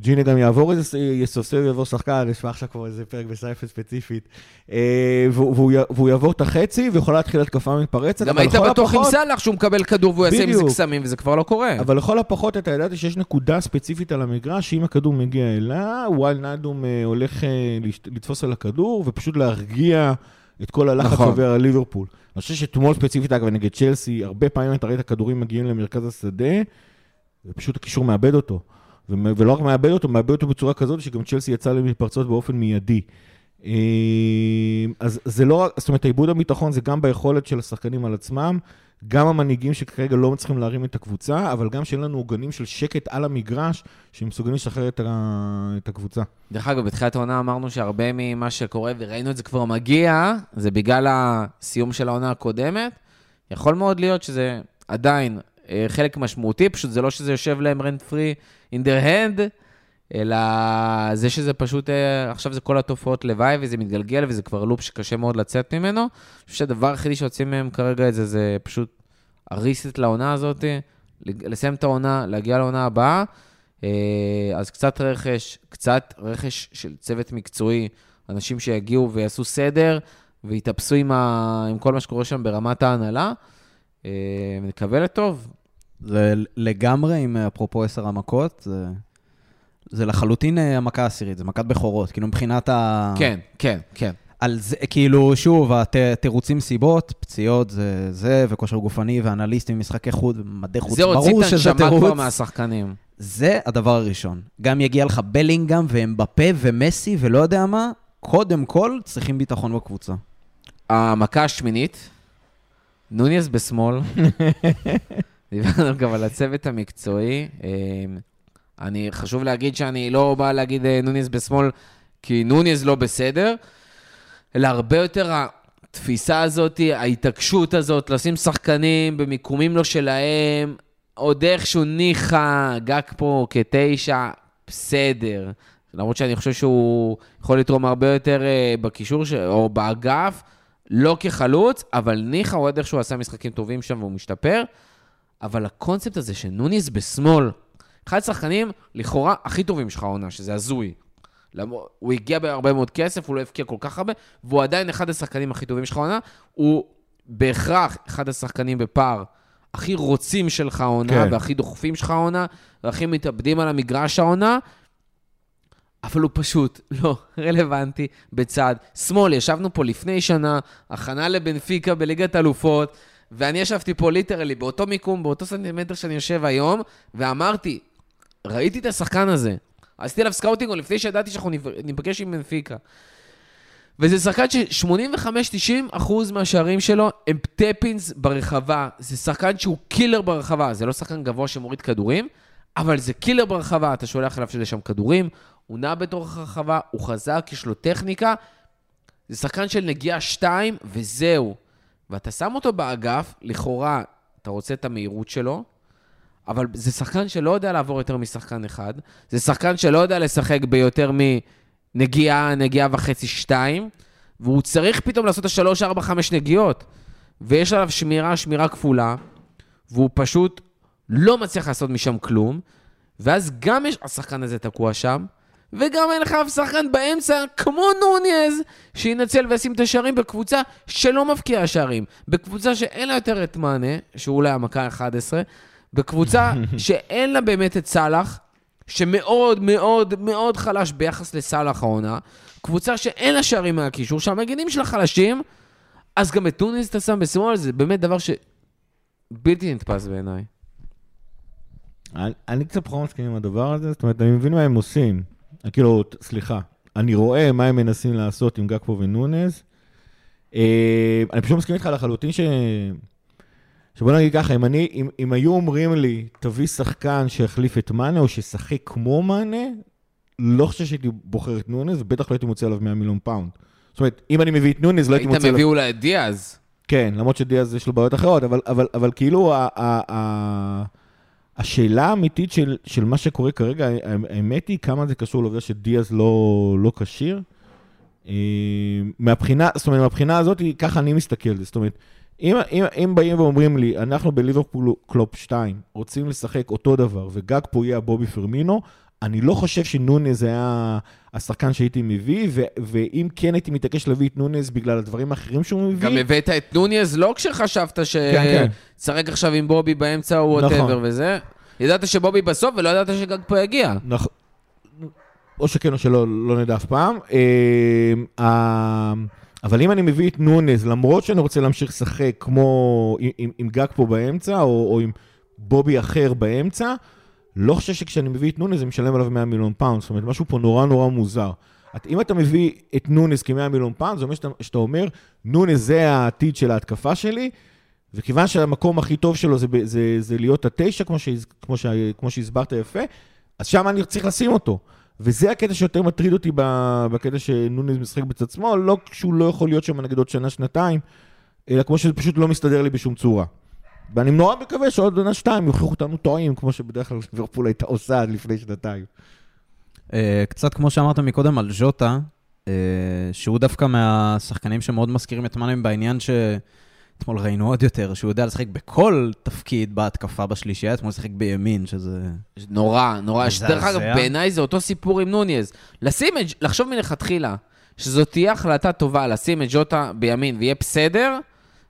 ג'יני גם יעבור איזה, יסוסף, יעבור שחקן, לך עכשיו כבר איזה פרק בסייפה ספציפית, אה, והוא, יעבור את החצי ויכולה להתחיל התקפה מתפרצת, גם היית בטוח עם סאלח שהוא מקבל כדור והוא יעשה עם זה. קסמים, וזה כבר לא קורה. אבל לכל הפחות אתה ידעת שיש נקודה ספציפית על המגרש, שאם הכדור מגיע אליה, וואל נאדום אה, הולך אה, לתפוס על הכדור, ופשוט להרגיע את כל הלחץ נכון. שעובר על ליברפול. אני חושב שאתמול ספציפית, אגב, נגד צ'לסי, הרבה פעמים אתה ראית כדורים מגיעים למרכז השדה, ופשוט הקישור מאבד אותו. ולא רק מאבד אותו, מאבד אותו בצורה כזאת שגם צ'לסי יצא למתפרצות באופן מיידי. אה, אז זה לא רק, זאת אומרת, העיבוד הביטחון זה גם ביכולת של השחקנים על עצמם, גם המנהיגים שכרגע לא מצליחים להרים את הקבוצה, אבל גם שאין לנו עוגנים של שקט על המגרש, שמסוגלים לשחרר את, ה... את הקבוצה. דרך אגב, בתחילת העונה אמרנו שהרבה ממה שקורה, וראינו את זה כבר מגיע, זה בגלל הסיום של העונה הקודמת. יכול מאוד להיות שזה עדיין חלק משמעותי, פשוט זה לא שזה יושב להם רנט פרי in their hand, אלא זה שזה פשוט, אה, עכשיו זה כל התופעות לוואי, וזה מתגלגל, וזה כבר לופ שקשה מאוד לצאת ממנו. אני חושב שהדבר היחידי שיוצאים מהם כרגע את זה, זה פשוט הריסט לעונה הזאת, לסיים את העונה, להגיע לעונה הבאה. אה, אז קצת רכש, קצת רכש של צוות מקצועי, אנשים שיגיעו ויעשו סדר ויתאפסו עם, ה... עם כל מה שקורה שם ברמת ההנהלה. אה, ונקווה לטוב. זה לגמרי, עם אפרופו עשר המכות, זה, זה לחלוטין אה, המכה העשירית, זה מכת בכורות, כאילו מבחינת ה... כן, כן, כן. על זה, כאילו, שוב, התירוצים סיבות, פציעות זה זה, וכושר גופני, ואנליסטים, משחקי חוץ, ומדי חוץ, זה הוציא ברור את שזה הנשמה כבר תירוץ. מהשחקנים. זה הדבר הראשון. גם יגיע לך בלינגהם ואמבפה ומסי ולא יודע מה, קודם כל צריכים ביטחון בקבוצה. המכה השמינית, נוניס בשמאל. [LAUGHS] דיברנו גם על הצוות המקצועי. אה, אני, חשוב להגיד שאני לא בא להגיד אה, נוניס בשמאל, כי נוניס לא בסדר, אלא הרבה יותר התפיסה הזאת, ההתעקשות הזאת, לשים שחקנים במיקומים לא שלהם, עוד איכשהו ניחא, גג פה כתשע, בסדר. למרות שאני חושב שהוא יכול לתרום הרבה יותר אה, בקישור ש... או באגף, לא כחלוץ, אבל ניחא הוא עוד איכשהו עשה משחקים טובים שם והוא משתפר. אבל הקונספט הזה שנוניס בשמאל, אחד השחקנים לכאורה הכי טובים שלך העונה, שזה הזוי. הוא הגיע בהרבה מאוד כסף, הוא לא הבקיע כל כך הרבה, והוא עדיין אחד השחקנים הכי טובים שלך העונה. הוא בהכרח אחד השחקנים בפער הכי רוצים שלך העונה, כן. והכי דוחפים שלך העונה, והכי מתאבדים על המגרש העונה. אבל הוא פשוט [LAUGHS] לא רלוונטי בצד שמאל. ישבנו פה לפני שנה, הכנה לבנפיקה בליגת אלופות, ואני ישבתי פה literally באותו מיקום, באותו סנטימטר שאני יושב היום, ואמרתי, ראיתי את השחקן הזה. עשיתי עליו scouting עוד לפני שידעתי שאנחנו ניפ- ניפגש עם בנפיקה. וזה שחקן ש-85-90 אחוז מהשערים שלו הם tap-ins ברחבה. זה שחקן שהוא killer ברחבה. זה לא שחקן גבוה שמוריד כדורים, אבל זה קילר ברחבה. אתה שולח אליו לשם כדורים, הוא נע בתוך הרחבה, הוא חזק, יש לו טכניקה. זה שחקן של נגיעה 2, וזהו. ואתה שם אותו באגף, לכאורה, אתה רוצה את המהירות שלו, אבל זה שחקן שלא יודע לעבור יותר משחקן אחד. זה שחקן שלא יודע לשחק ביותר מנגיעה, נגיעה וחצי, שתיים, והוא צריך פתאום לעשות את השלוש, ארבע, חמש נגיעות. ויש עליו שמירה, שמירה כפולה, והוא פשוט לא מצליח לעשות משם כלום, ואז גם יש, השחקן הזה תקוע שם, וגם אין לך אף שחקן באמצע, כמו נוניז, שינצל וישים את השערים בקבוצה שלא מבקיעה שערים. בקבוצה שאין לה יותר את מאנה, שהוא אולי המכה ה-11, בקבוצה [LAUGHS] שאין לה באמת את סאלח, שמאוד מאוד מאוד חלש ביחס לסאלח העונה, קבוצה שאין לה שערים מהקישור, שהמגינים שלה חלשים, אז גם את נוניס אתה שם בשמאל, זה באמת דבר שבלתי נתפס בעיניי. אני, אני קצת פחות מסכים עם הדבר הזה, זאת אומרת, אני מבין מה הם עושים. כאילו, סליחה, אני רואה מה הם מנסים לעשות עם גקפו ונונז. אה, אני פשוט מסכים איתך לחלוטין ש... שבוא נגיד ככה, אם, אני, אם, אם היו אומרים לי, תביא שחקן שיחליף את מאנה או שישחק כמו מאנה, לא חושב שהייתי בוחר את נונז, ובטח לא הייתי מוציא עליו 100 מיליון פאונד. זאת אומרת, אם אני מביא את נונז, לא הייתי היית מוצא עליו... מביא אולי את דיאז. כן, למרות שדיאז יש לו בעיות אחרות, אבל, אבל, אבל כאילו ה, ה, ה, השאלה האמיתית של, של מה שקורה כרגע, האמת היא כמה זה קשור לעובדה שדיאז לא, לא כשיר. אה, מהבחינה, זאת אומרת, מהבחינה הזאת, ככה אני מסתכל על זה. זאת אומרת, אם, אם, אם באים ואומרים לי, אנחנו בליברפול קלופ 2 רוצים לשחק אותו דבר, וגג פה יהיה הבובי פרמינו, אני לא חושב שנונז היה השחקן שהייתי מביא, ו- ואם כן הייתי מתעקש להביא את נונז בגלל הדברים האחרים שהוא מביא... גם הבאת את נוניז לא כשחשבת כן, כן. שתשחק עכשיו עם בובי באמצע או נכון. whatever וזה. ידעת שבובי בסוף ולא ידעת שגאקפו יגיע. נכון. או שכן או שלא, לא נדע אף פעם. אה, אה, אבל אם אני מביא את נונז, למרות שאני רוצה להמשיך לשחק כמו עם, עם, עם גאקפו באמצע, או, או עם בובי אחר באמצע, לא חושב שכשאני מביא את נונז, אני משלם עליו 100 מיליון פאונד. זאת אומרת, משהו פה נורא נורא מוזר. את, אם אתה מביא את נונז כ-100 מיליון פאונד, זה אומר שאתה, שאתה אומר, נונז זה העתיד של ההתקפה שלי, וכיוון שהמקום הכי טוב שלו זה, זה, זה להיות התשע, כמו, שהז- כמו, שה- כמו שהסברת יפה, אז שם אני צריך לשים אותו. וזה הקטע שיותר מטריד אותי בקטע שנונז משחק בצד שמאל, לא כשהוא לא יכול להיות שם נגד עוד שנה-שנתיים, אלא כמו שזה פשוט לא מסתדר לי בשום צורה. ואני נורא מקווה שעוד עונה שתיים יוכיחו אותנו טועים, כמו שבדרך כלל ליברפול הייתה עושה עד לפני שנתיים. אה, קצת כמו שאמרת מקודם על ז'וטה, אה, שהוא דווקא מהשחקנים שמאוד מזכירים את מאנם בעניין שאתמול ראינו עוד יותר, שהוא יודע לשחק בכל תפקיד בהתקפה בשלישייה, אתמול לשחק בימין, שזה... נורא, נורא. דרך אגב, בעיניי זה אותו סיפור עם נוניז. לשים את, לחשוב מלכתחילה שזאת תהיה החלטה טובה לשים את ג'וטה בימין ויהיה בסדר,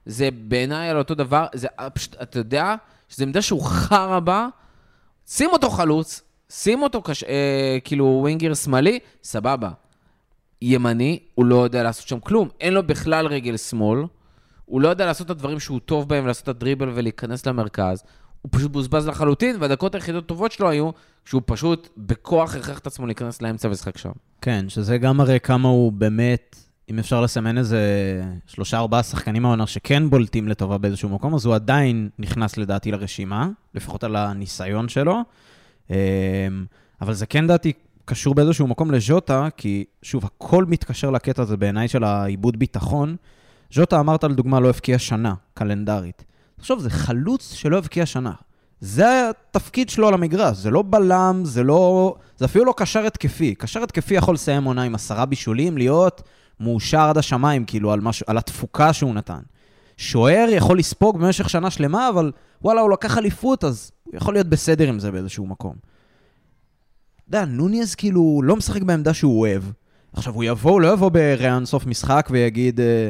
זה בעיניי על אותו דבר, זה אה, פשוט, אתה יודע, שזה עמדה שהוא חרא בה, שים אותו חלוץ, שים אותו קש... אה, כאילו ווינגר שמאלי, סבבה. ימני, הוא לא יודע לעשות שם כלום, אין לו בכלל רגל שמאל, הוא לא יודע לעשות את הדברים שהוא טוב בהם, לעשות את הדריבל ולהיכנס למרכז. הוא פשוט בוזבז לחלוטין, והדקות היחידות טובות שלו היו כשהוא פשוט בכוח הכרח את עצמו להיכנס לאמצע ולשחק שם. כן, שזה גם מראה כמה הוא באמת, אם אפשר לסמן איזה שלושה ארבעה שחקנים העונה שכן בולטים לטובה באיזשהו מקום, אז הוא עדיין נכנס לדעתי לרשימה, לפחות על הניסיון שלו. אמ, אבל זה כן דעתי קשור באיזשהו מקום לז'וטה, כי שוב, הכל מתקשר לקטע הזה בעיניי של העיבוד ביטחון. ז'וטה אמרת לדוגמה לא הבקיע שנה, קלנדרית. תחשוב, זה חלוץ שלא הבקיע שנה. זה התפקיד שלו על המגרש, זה לא בלם, זה לא... זה אפילו לא קשר התקפי. קשר התקפי יכול לסיים עונה עם עשרה בישולים, להיות מאושר עד השמיים, כאילו, על, משהו, על התפוקה שהוא נתן. שוער יכול לספוג במשך שנה שלמה, אבל וואלה, הוא לקח אליפות, אז הוא יכול להיות בסדר עם זה באיזשהו מקום. יודע, נוניז כאילו לא משחק בעמדה שהוא אוהב. עכשיו, הוא יבוא, הוא לא יבוא בראיון סוף משחק ויגיד... אה,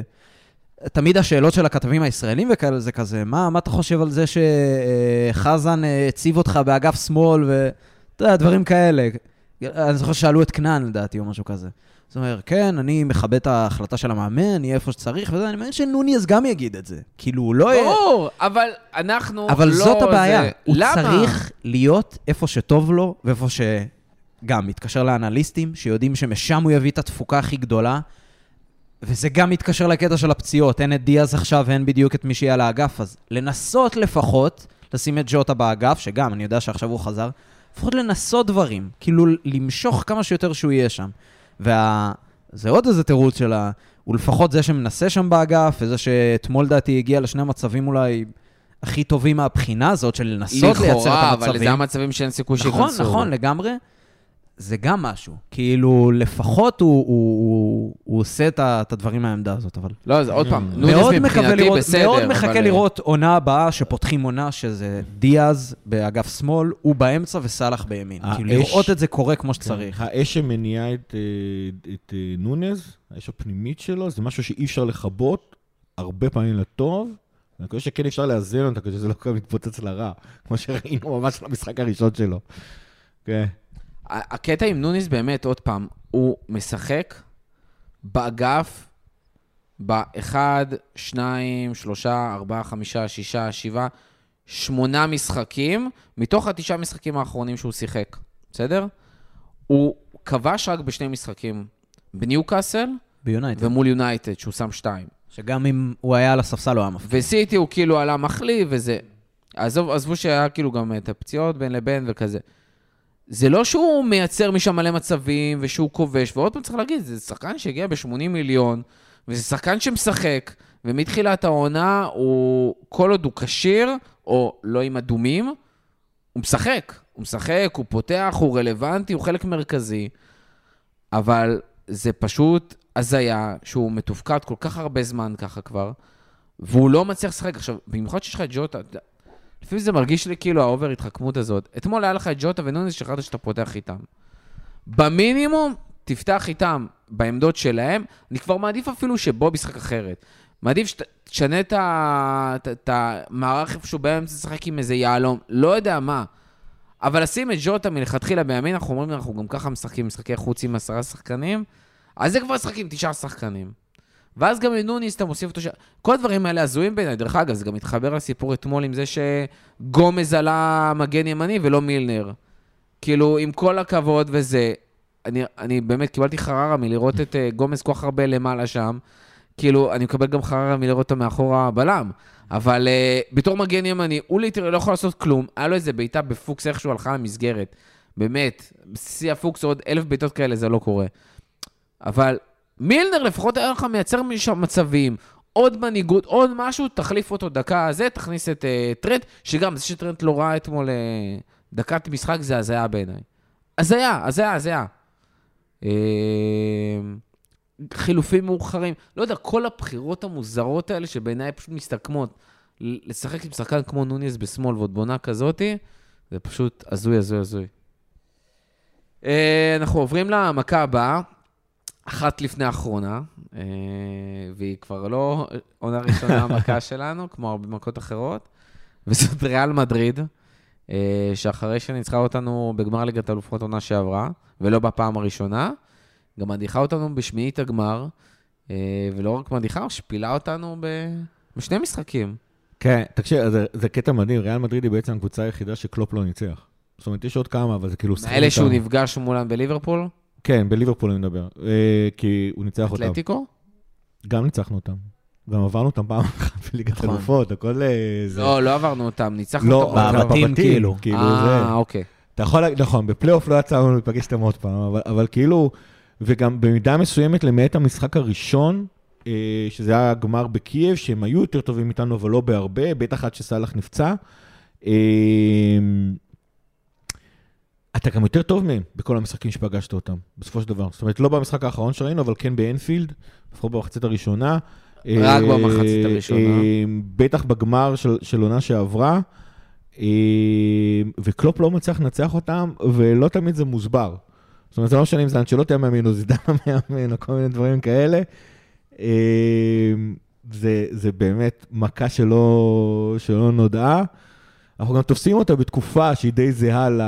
תמיד השאלות של הכתבים הישראלים וכאלה זה כזה, מה, מה אתה חושב על זה שחזן אה, הציב אותך באגף שמאל ואתה יודע, דברים כאלה. אני זוכר ששאלו את כנען לדעתי או משהו כזה. זאת אומרת, כן, אני מכבד את ההחלטה של המאמן, יהיה איפה שצריך וזה, אני מאמין שנוניז גם יגיד את זה. כאילו, הוא לא... יהיה- ברור, אבל אנחנו אבל לא... זאת הבעיה. זה- הוא למה? צריך להיות איפה שטוב לו, ואיפה שגם מתקשר לאנליסטים, שיודעים שמשם הוא יביא את התפוקה הכי גדולה, וזה גם מתקשר לקטע של הפציעות. אין את דיאז עכשיו ואין בדיוק את מי שיהיה על האגף, אז לנסות לפחות לשים את ג'וטה באגף, שגם, אני יודע שעכשיו הוא חזר, לפחות לנסות דברים, כאילו למשוך כמה שיותר שהוא יהיה שם. וה... זה עוד איזה תירוץ שלה, הוא לפחות זה שמנסה שם באגף, וזה שאתמול דעתי הגיע לשני מצבים אולי הכי טובים מהבחינה הזאת של לנסות לייצר את לכאורה, אבל המצבים. זה המצבים שאין סיכוי שייכנסו. נכון, נכון, לגמרי. זה גם משהו. כאילו, לפחות הוא, הוא, הוא, הוא עושה את, ה- את הדברים מהעמדה הזאת, אבל... לא, אז עוד פעם, נונס מאוד מקווה מבחינתי לראות, בסדר, מאוד אבל- מחכה לראות עונה הבאה, שפותחים עונה, שזה דיאז באגף שמאל, הוא באמצע וסאלח בימין. האש- כאילו, לראות את זה קורה כמו שצריך. כן, האש שמניעה את, אה, את אה, נונז, האש הפנימית שלו, זה משהו שאי אפשר לכבות, הרבה פעמים לטוב. אני חושב שכן אפשר לאזן אותה כדי שזה לא כל כך מתפוצץ לרע, כמו שראינו ממש במשחק הראשון שלו. כן. ה- הקטע עם נוניס באמת, עוד פעם, הוא משחק באגף ב-1, 2, 3, 4, 5, 6, 7, 8 משחקים, מתוך התשעה משחקים האחרונים שהוא שיחק, בסדר? הוא כבש רק בשני משחקים, בניוקאסל ביונייטד. ומול יונייטד, שהוא שם שתיים. שגם אם הוא היה על הספסל, הוא היה מפקיע. וסיטי הוא כאילו עלה מחליף וזה. עזוב, עזבו שהיה כאילו גם את הפציעות בין לבין וכזה. זה לא שהוא מייצר משם מלא מצבים ושהוא כובש, ועוד פעם צריך להגיד, זה שחקן שהגיע ב-80 מיליון, וזה שחקן שמשחק, ומתחילת העונה הוא, כל עוד הוא כשיר, או לא עם אדומים, הוא משחק. הוא משחק, הוא פותח, הוא רלוונטי, הוא חלק מרכזי, אבל זה פשוט הזיה שהוא מתופקד כל כך הרבה זמן ככה כבר, והוא לא מצליח לשחק. עכשיו, במיוחד שיש לך את ג'וטה, לפעמים זה מרגיש לי כאילו ה over התחכמות הזאת. אתמול היה לך את ג'וטה ונונס שהחלטת שאתה פותח איתם. במינימום, תפתח איתם בעמדות שלהם. אני כבר מעדיף אפילו שבובי ישחק אחרת. מעדיף שתשנה את המערך איפשהו באמצע, לשחק עם איזה יהלום, לא יודע מה. אבל לשים את ג'וטה מלכתחילה בימין, אנחנו אומרים, אנחנו גם ככה משחקים משחקי חוץ עם עשרה שחקנים, אז זה כבר משחק עם תשעה שחקנים. ואז גם לנוניס אתה מוסיף אותו ש... כל הדברים האלה הזויים בעיניי. דרך אגב, זה גם מתחבר לסיפור אתמול עם זה שגומז עלה מגן ימני ולא מילנר. כאילו, עם כל הכבוד וזה, אני, אני באמת קיבלתי חררה מלראות את uh, גומז כל כך הרבה למעלה שם. כאילו, אני מקבל גם חררה מלראות אותו מאחורה כבלם. אבל uh, בתור מגן ימני, הוא literally לא יכול לעשות כלום. היה לו איזה בעיטה בפוקס איכשהו הלכה למסגרת. באמת, בשיא הפוקס עוד אלף בעיטות כאלה, זה לא קורה. אבל מילנר לפחות היה לך מייצר מצבים, עוד מנהיגות, עוד משהו, תחליף אותו דקה זה, תכניס את uh, טרנט, שגם זה שטרנט לא ראה אתמול uh, דקת משחק, זה הזיה בעיניי. הזיה, הזיה, הזיה. Uh, חילופים מאוחרים, לא יודע, כל הבחירות המוזרות האלה שבעיניי פשוט מסתכמות. לשחק עם שחקן כמו נוניס בשמאל ועוד בונה כזאתי, זה פשוט הזוי, הזוי, הזוי. Uh, אנחנו עוברים למכה הבאה. אחת לפני האחרונה, אה, והיא כבר לא עונה ראשונה [LAUGHS] המכה שלנו, כמו הרבה מכות אחרות, וזאת ריאל מדריד, אה, שאחרי שניצחה אותנו בגמר ליגת האלופות עונה שעברה, ולא בפעם הראשונה, גם מדיחה אותנו בשמינית הגמר, אה, ולא רק מדיחה, משפילה אותנו ב... בשני משחקים. כן, תקשיב, זה, זה קטע מדהים, ריאל מדריד היא בעצם הקבוצה היחידה שקלופ לא ניצח. זאת אומרת, יש עוד כמה, אבל זה כאילו... מאלה שהוא אותם. נפגש מולם בליברפול, כן, בליברפול אני מדבר. אה, כי הוא ניצח אותם. אתלטיקו? גם ניצחנו אותם. גם עברנו אותם פעם אחת [LAUGHS] בליגת נכון. אלופות, הכל אה, זה... לא, לא עברנו אותם, ניצחנו לא, אותם. בבתים, בבתים, כאילו. כאילו. אה, אוקיי. אתה יכול, להגיד- נכון, בפלייאוף לא יצא לנו להיפגש איתם עוד פעם, אבל, אבל כאילו, וגם במידה מסוימת, למעט המשחק הראשון, אה, שזה היה הגמר בקייב, שהם היו יותר טובים מאיתנו, אבל לא בהרבה, בטח עד שסאלח נפצע. אתה גם יותר טוב מהם בכל המשחקים שפגשת אותם, בסופו של דבר. זאת אומרת, לא במשחק האחרון שראינו, אבל כן באנפילד, לפחות במחצית הראשונה. רק אה, במחצית הראשונה. אה, בטח בגמר של, עונה שעברה. אה, וקלופ לא מצליח לנצח אותם, ולא תמיד זה מוסבר. זאת אומרת, זה לא משנה אם זה אנשלוטי המאמין או זידן המאמין, או כל מיני דברים כאלה. זה, זה באמת מכה שלא, שלא נודעה. אנחנו גם תופסים אותה בתקופה שהיא די זהה ל...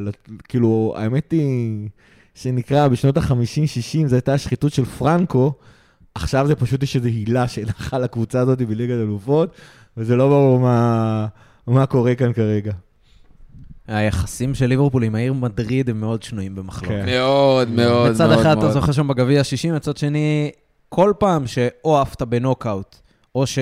ל כאילו, האמת היא שנקרא בשנות ה-50-60, זו הייתה השחיתות של פרנקו, עכשיו זה פשוט יש איזו הילה שהלכה לקבוצה הזאת בליגת אלופות, וזה לא ברור מה, מה קורה כאן כרגע. היחסים של ליברפול עם העיר מדריד הם מאוד שנויים במחלוקת. כן. מאוד, מאוד, מצד מאוד, אחד אתה. זוכר שם בגביע ה-60, מצד שני, כל פעם שאו עפת בנוקאוט, או ש...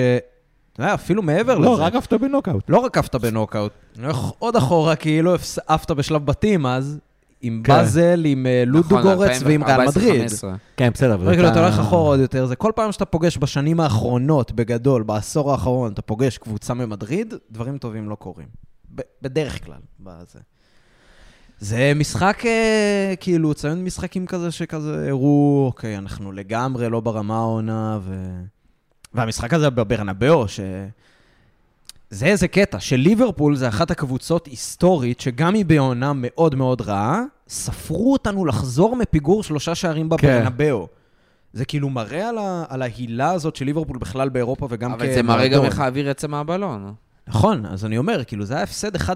אתה יודע, אפילו מעבר לא, לזה. רק עפת בנוקאוט. לא רק עפת בנוקאוט, אני הולך עוד אחורה, כאילו עפת בשלב בתים אז, עם כן. באזל, עם אה, לודו נכון, גורץ ועם ריאל 2014, מדריד. 15. כן, בסדר, אבל... אבל כאילו, אתה- הולך אחורה עוד יותר, זה כל פעם שאתה פוגש בשנים האחרונות, בגדול, בעשור האחרון, אתה פוגש קבוצה ממדריד, דברים טובים לא קורים. בדרך כלל, בזה. זה משחק, אה, כאילו, ציון משחקים כזה שכזה הראו, אוקיי, אנחנו לגמרי לא ברמה העונה, ו... והמשחק הזה בברנבאו, ש... זה איזה קטע, שליברפול זה אחת הקבוצות היסטורית, שגם היא בעונה מאוד מאוד רעה, ספרו אותנו לחזור מפיגור שלושה שערים בברנבאו. זה כאילו מראה על, ה... על ההילה הזאת של ליברפול בכלל באירופה וגם אבל זה מראה גם. איך האוויר יצא מהבלון. נכון, אז אני אומר, כאילו, זה היה הפסד 1-0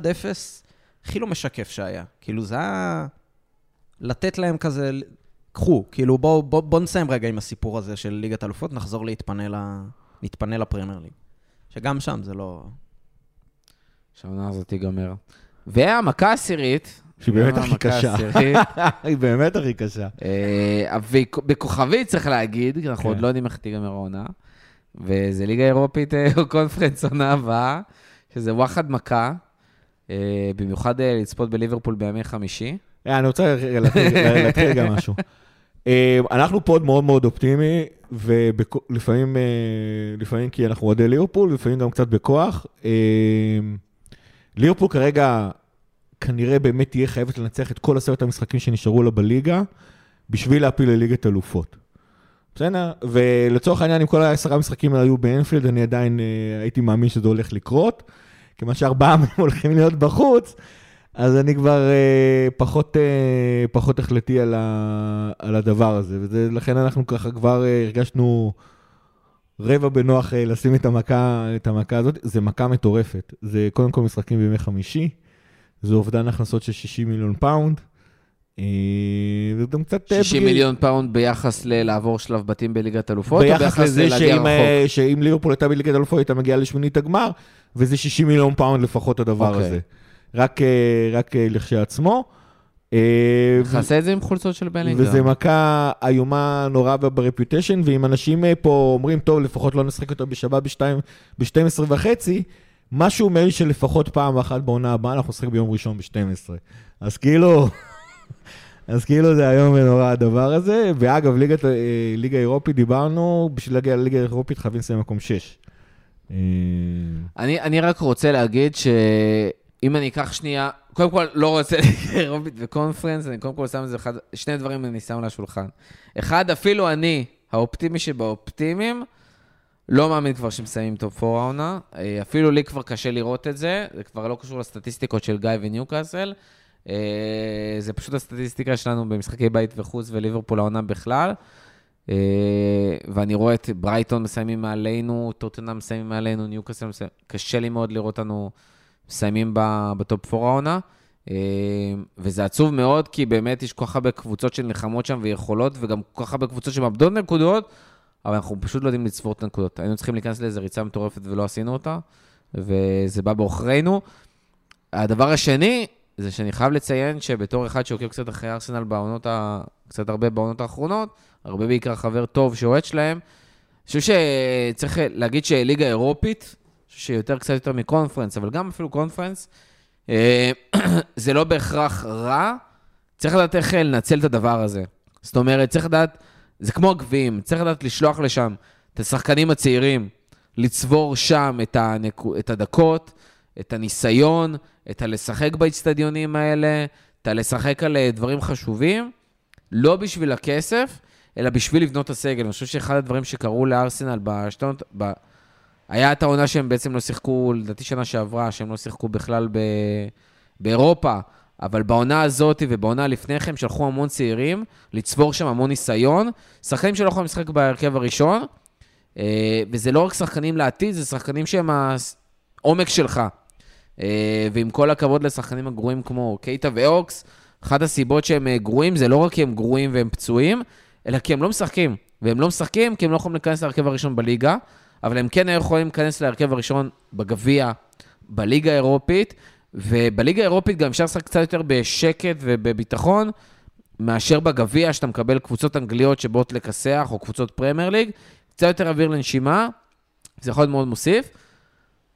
הכי לא משקף שהיה. כאילו, זה היה לתת להם כזה, קחו, כאילו, בואו בוא, בוא נסיים רגע עם הסיפור הזה של ליגת אלופות, נחזור להתפנה, ל... נתפנה לפרמייר ליג. שגם שם זה לא... שהעונה הזאת תיגמר. והמכה העשירית... שהיא באמת הכי קשה. [LAUGHS] היא באמת הכי קשה. אה, ובכוכבית צריך להגיד, כי אנחנו כן. עוד לא יודעים איך תיגמר העונה, וזה ליגה אירופית אה, או קונפרנס עונה הבאה, שזה וואחד מכה, אה, במיוחד אה, לצפות בליברפול בימי חמישי. אה, אני רוצה להתחיל רגע משהו. אה, אנחנו פוד מאוד מאוד אופטימי, ולפעמים לפעמים כי אנחנו אוהדי ליברפול, לפעמים גם קצת בכוח. אה, ליברפול כרגע כנראה באמת תהיה חייבת לנצח את כל עשרת המשחקים שנשארו לה בליגה, בשביל להפיל לליגת אלופות. בסדר? ולצורך העניין, אם כל העשרה המשחקים היו באנפילד, אני עדיין אה, הייתי מאמין שזה הולך לקרות. כיוון שארבעה מהם הולכים להיות בחוץ, אז אני כבר אה, פחות, אה, פחות החלטי על, ה, על הדבר הזה, ולכן אנחנו ככה כבר אה, הרגשנו רבע בנוח אה, לשים את המכה, את המכה הזאת. זה מכה מטורפת. זה קודם כל משחקים בימי חמישי, זה אובדן הכנסות של 60 מיליון פאונד. אה, זה גם קצת... אה, 60 בגיל- מיליון פאונד ביחס ללעבור שלב בתים בליגת אלופות, או ביחס לזה שאם? אה, שאם ליברפול הייתה בליגת אלופות, הייתה מגיעה לשמינית הגמר, וזה 60 מיליון פאונד לפחות הדבר אוקיי. הזה. רק, אה, רק אה, לכשעצמו. אה, תעשה את זה עם חולצות של בלינגר. וזה מכה איומה נורא ב reputation, ואם אנשים אה, פה אומרים, טוב, לפחות לא נשחק אותו בשבת ב-12 וחצי, משהו אומר לי שלפחות פעם אחת בעונה הבאה אנחנו נשחק ביום ראשון ב-12. אז כאילו, [LAUGHS] אז כאילו זה איום ונורא הדבר הזה. ואגב, ליגת, אה, ליגה אירופית דיברנו, בשביל להגיע לליגה האירופית חייבים לסיים מקום 6. אה, אני, אני רק רוצה להגיד שאם אני אקח שנייה, קודם כל לא רוצה ליגה אירופית וקונפרנס, אני קודם כל שם את זה אחד, שני דברים אני שם על השולחן. אחד, אפילו אני, האופטימי שבאופטימיים, לא מאמין כבר שמסיימים top 4 העונה. אה, אפילו לי כבר קשה לראות את זה, זה כבר לא קשור לסטטיסטיקות של גיא וניוקאסל. אה, זה פשוט הסטטיסטיקה שלנו במשחקי בית וחוץ וליברפול העונה בכלל. אה, ואני רואה את ברייטון מסיימים מעלינו, טוטנאם מסיימים מעלינו, ניוקאסל מסיימים, קשה לי מאוד לראות אותנו מסיימים ב top 4 העונה. אה, וזה עצוב מאוד, כי באמת יש כל כך הרבה קבוצות שנלחמות שם ויכולות, וגם כל כך הרבה קבוצות שמאבדות נקודות, אבל אנחנו פשוט לא יודעים לצבור את הנקודות. היינו צריכים להיכנס לאיזו ריצה מטורפת ולא עשינו אותה, וזה בא בעוכרינו. הדבר השני, זה שאני חייב לציין שבתור אחד שעוקב קצת אחרי ארסנל בעונות, ה... קצת הרבה בעונות האחרונות, הרבה בעיקר חבר טוב שאוהד שלהם, אני חושב שצריך להגיד שליגה אירופית, שיותר קצת יותר מקונפרנס, אבל גם אפילו קונפרנס, אה, [CLEARS THROAT] זה לא בהכרח רע, צריך לדעת איך לנצל את הדבר הזה. זאת אומרת, צריך לדעת, זה כמו הגביעים, צריך לדעת לשלוח לשם את השחקנים הצעירים, לצבור שם את, הנקו, את הדקות, את הניסיון, את הלשחק באצטדיונים האלה, את הלשחק על אה, דברים חשובים, לא בשביל הכסף, אלא בשביל לבנות את הסגל. אני חושב שאחד הדברים שקרו לארסנל בשתונות, ב... היה את העונה שהם בעצם לא שיחקו, לדעתי שנה שעברה, שהם לא שיחקו בכלל ב... באירופה, אבל בעונה הזאת ובעונה לפני כן שלחו המון צעירים לצבור שם המון ניסיון. שחקנים שלא יכולים לשחק בהרכב הראשון, אה, וזה לא רק שחקנים לעתיד, זה שחקנים שהם העומק שלך. אה, ועם כל הכבוד לשחקנים הגרועים כמו קייטה ואוקס, אחת הסיבות שהם אה, גרועים זה לא רק כי הם גרועים והם פצועים, אלא כי הם לא משחקים. והם לא משחקים כי הם לא יכולים להיכנס להרכב הראשון בליגה, אבל הם כן היו יכולים להיכנס להרכב הראשון בגביע, בליגה האירופית, ובליגה האירופית גם אפשר לשחק קצת יותר בשקט ובביטחון, מאשר בגביע, שאתה מקבל קבוצות אנגליות שבאות לכסח, או קבוצות פרמייר ליג, קצת יותר אוויר לנשימה, זה יכול להיות מאוד מוסיף.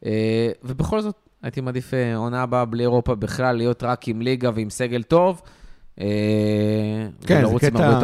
אה, ובכל זאת, הייתי מעדיף אה, עונה הבאה בלי אירופה בכלל, להיות רק עם ליגה ועם סגל טוב. אה, כן, זה קטע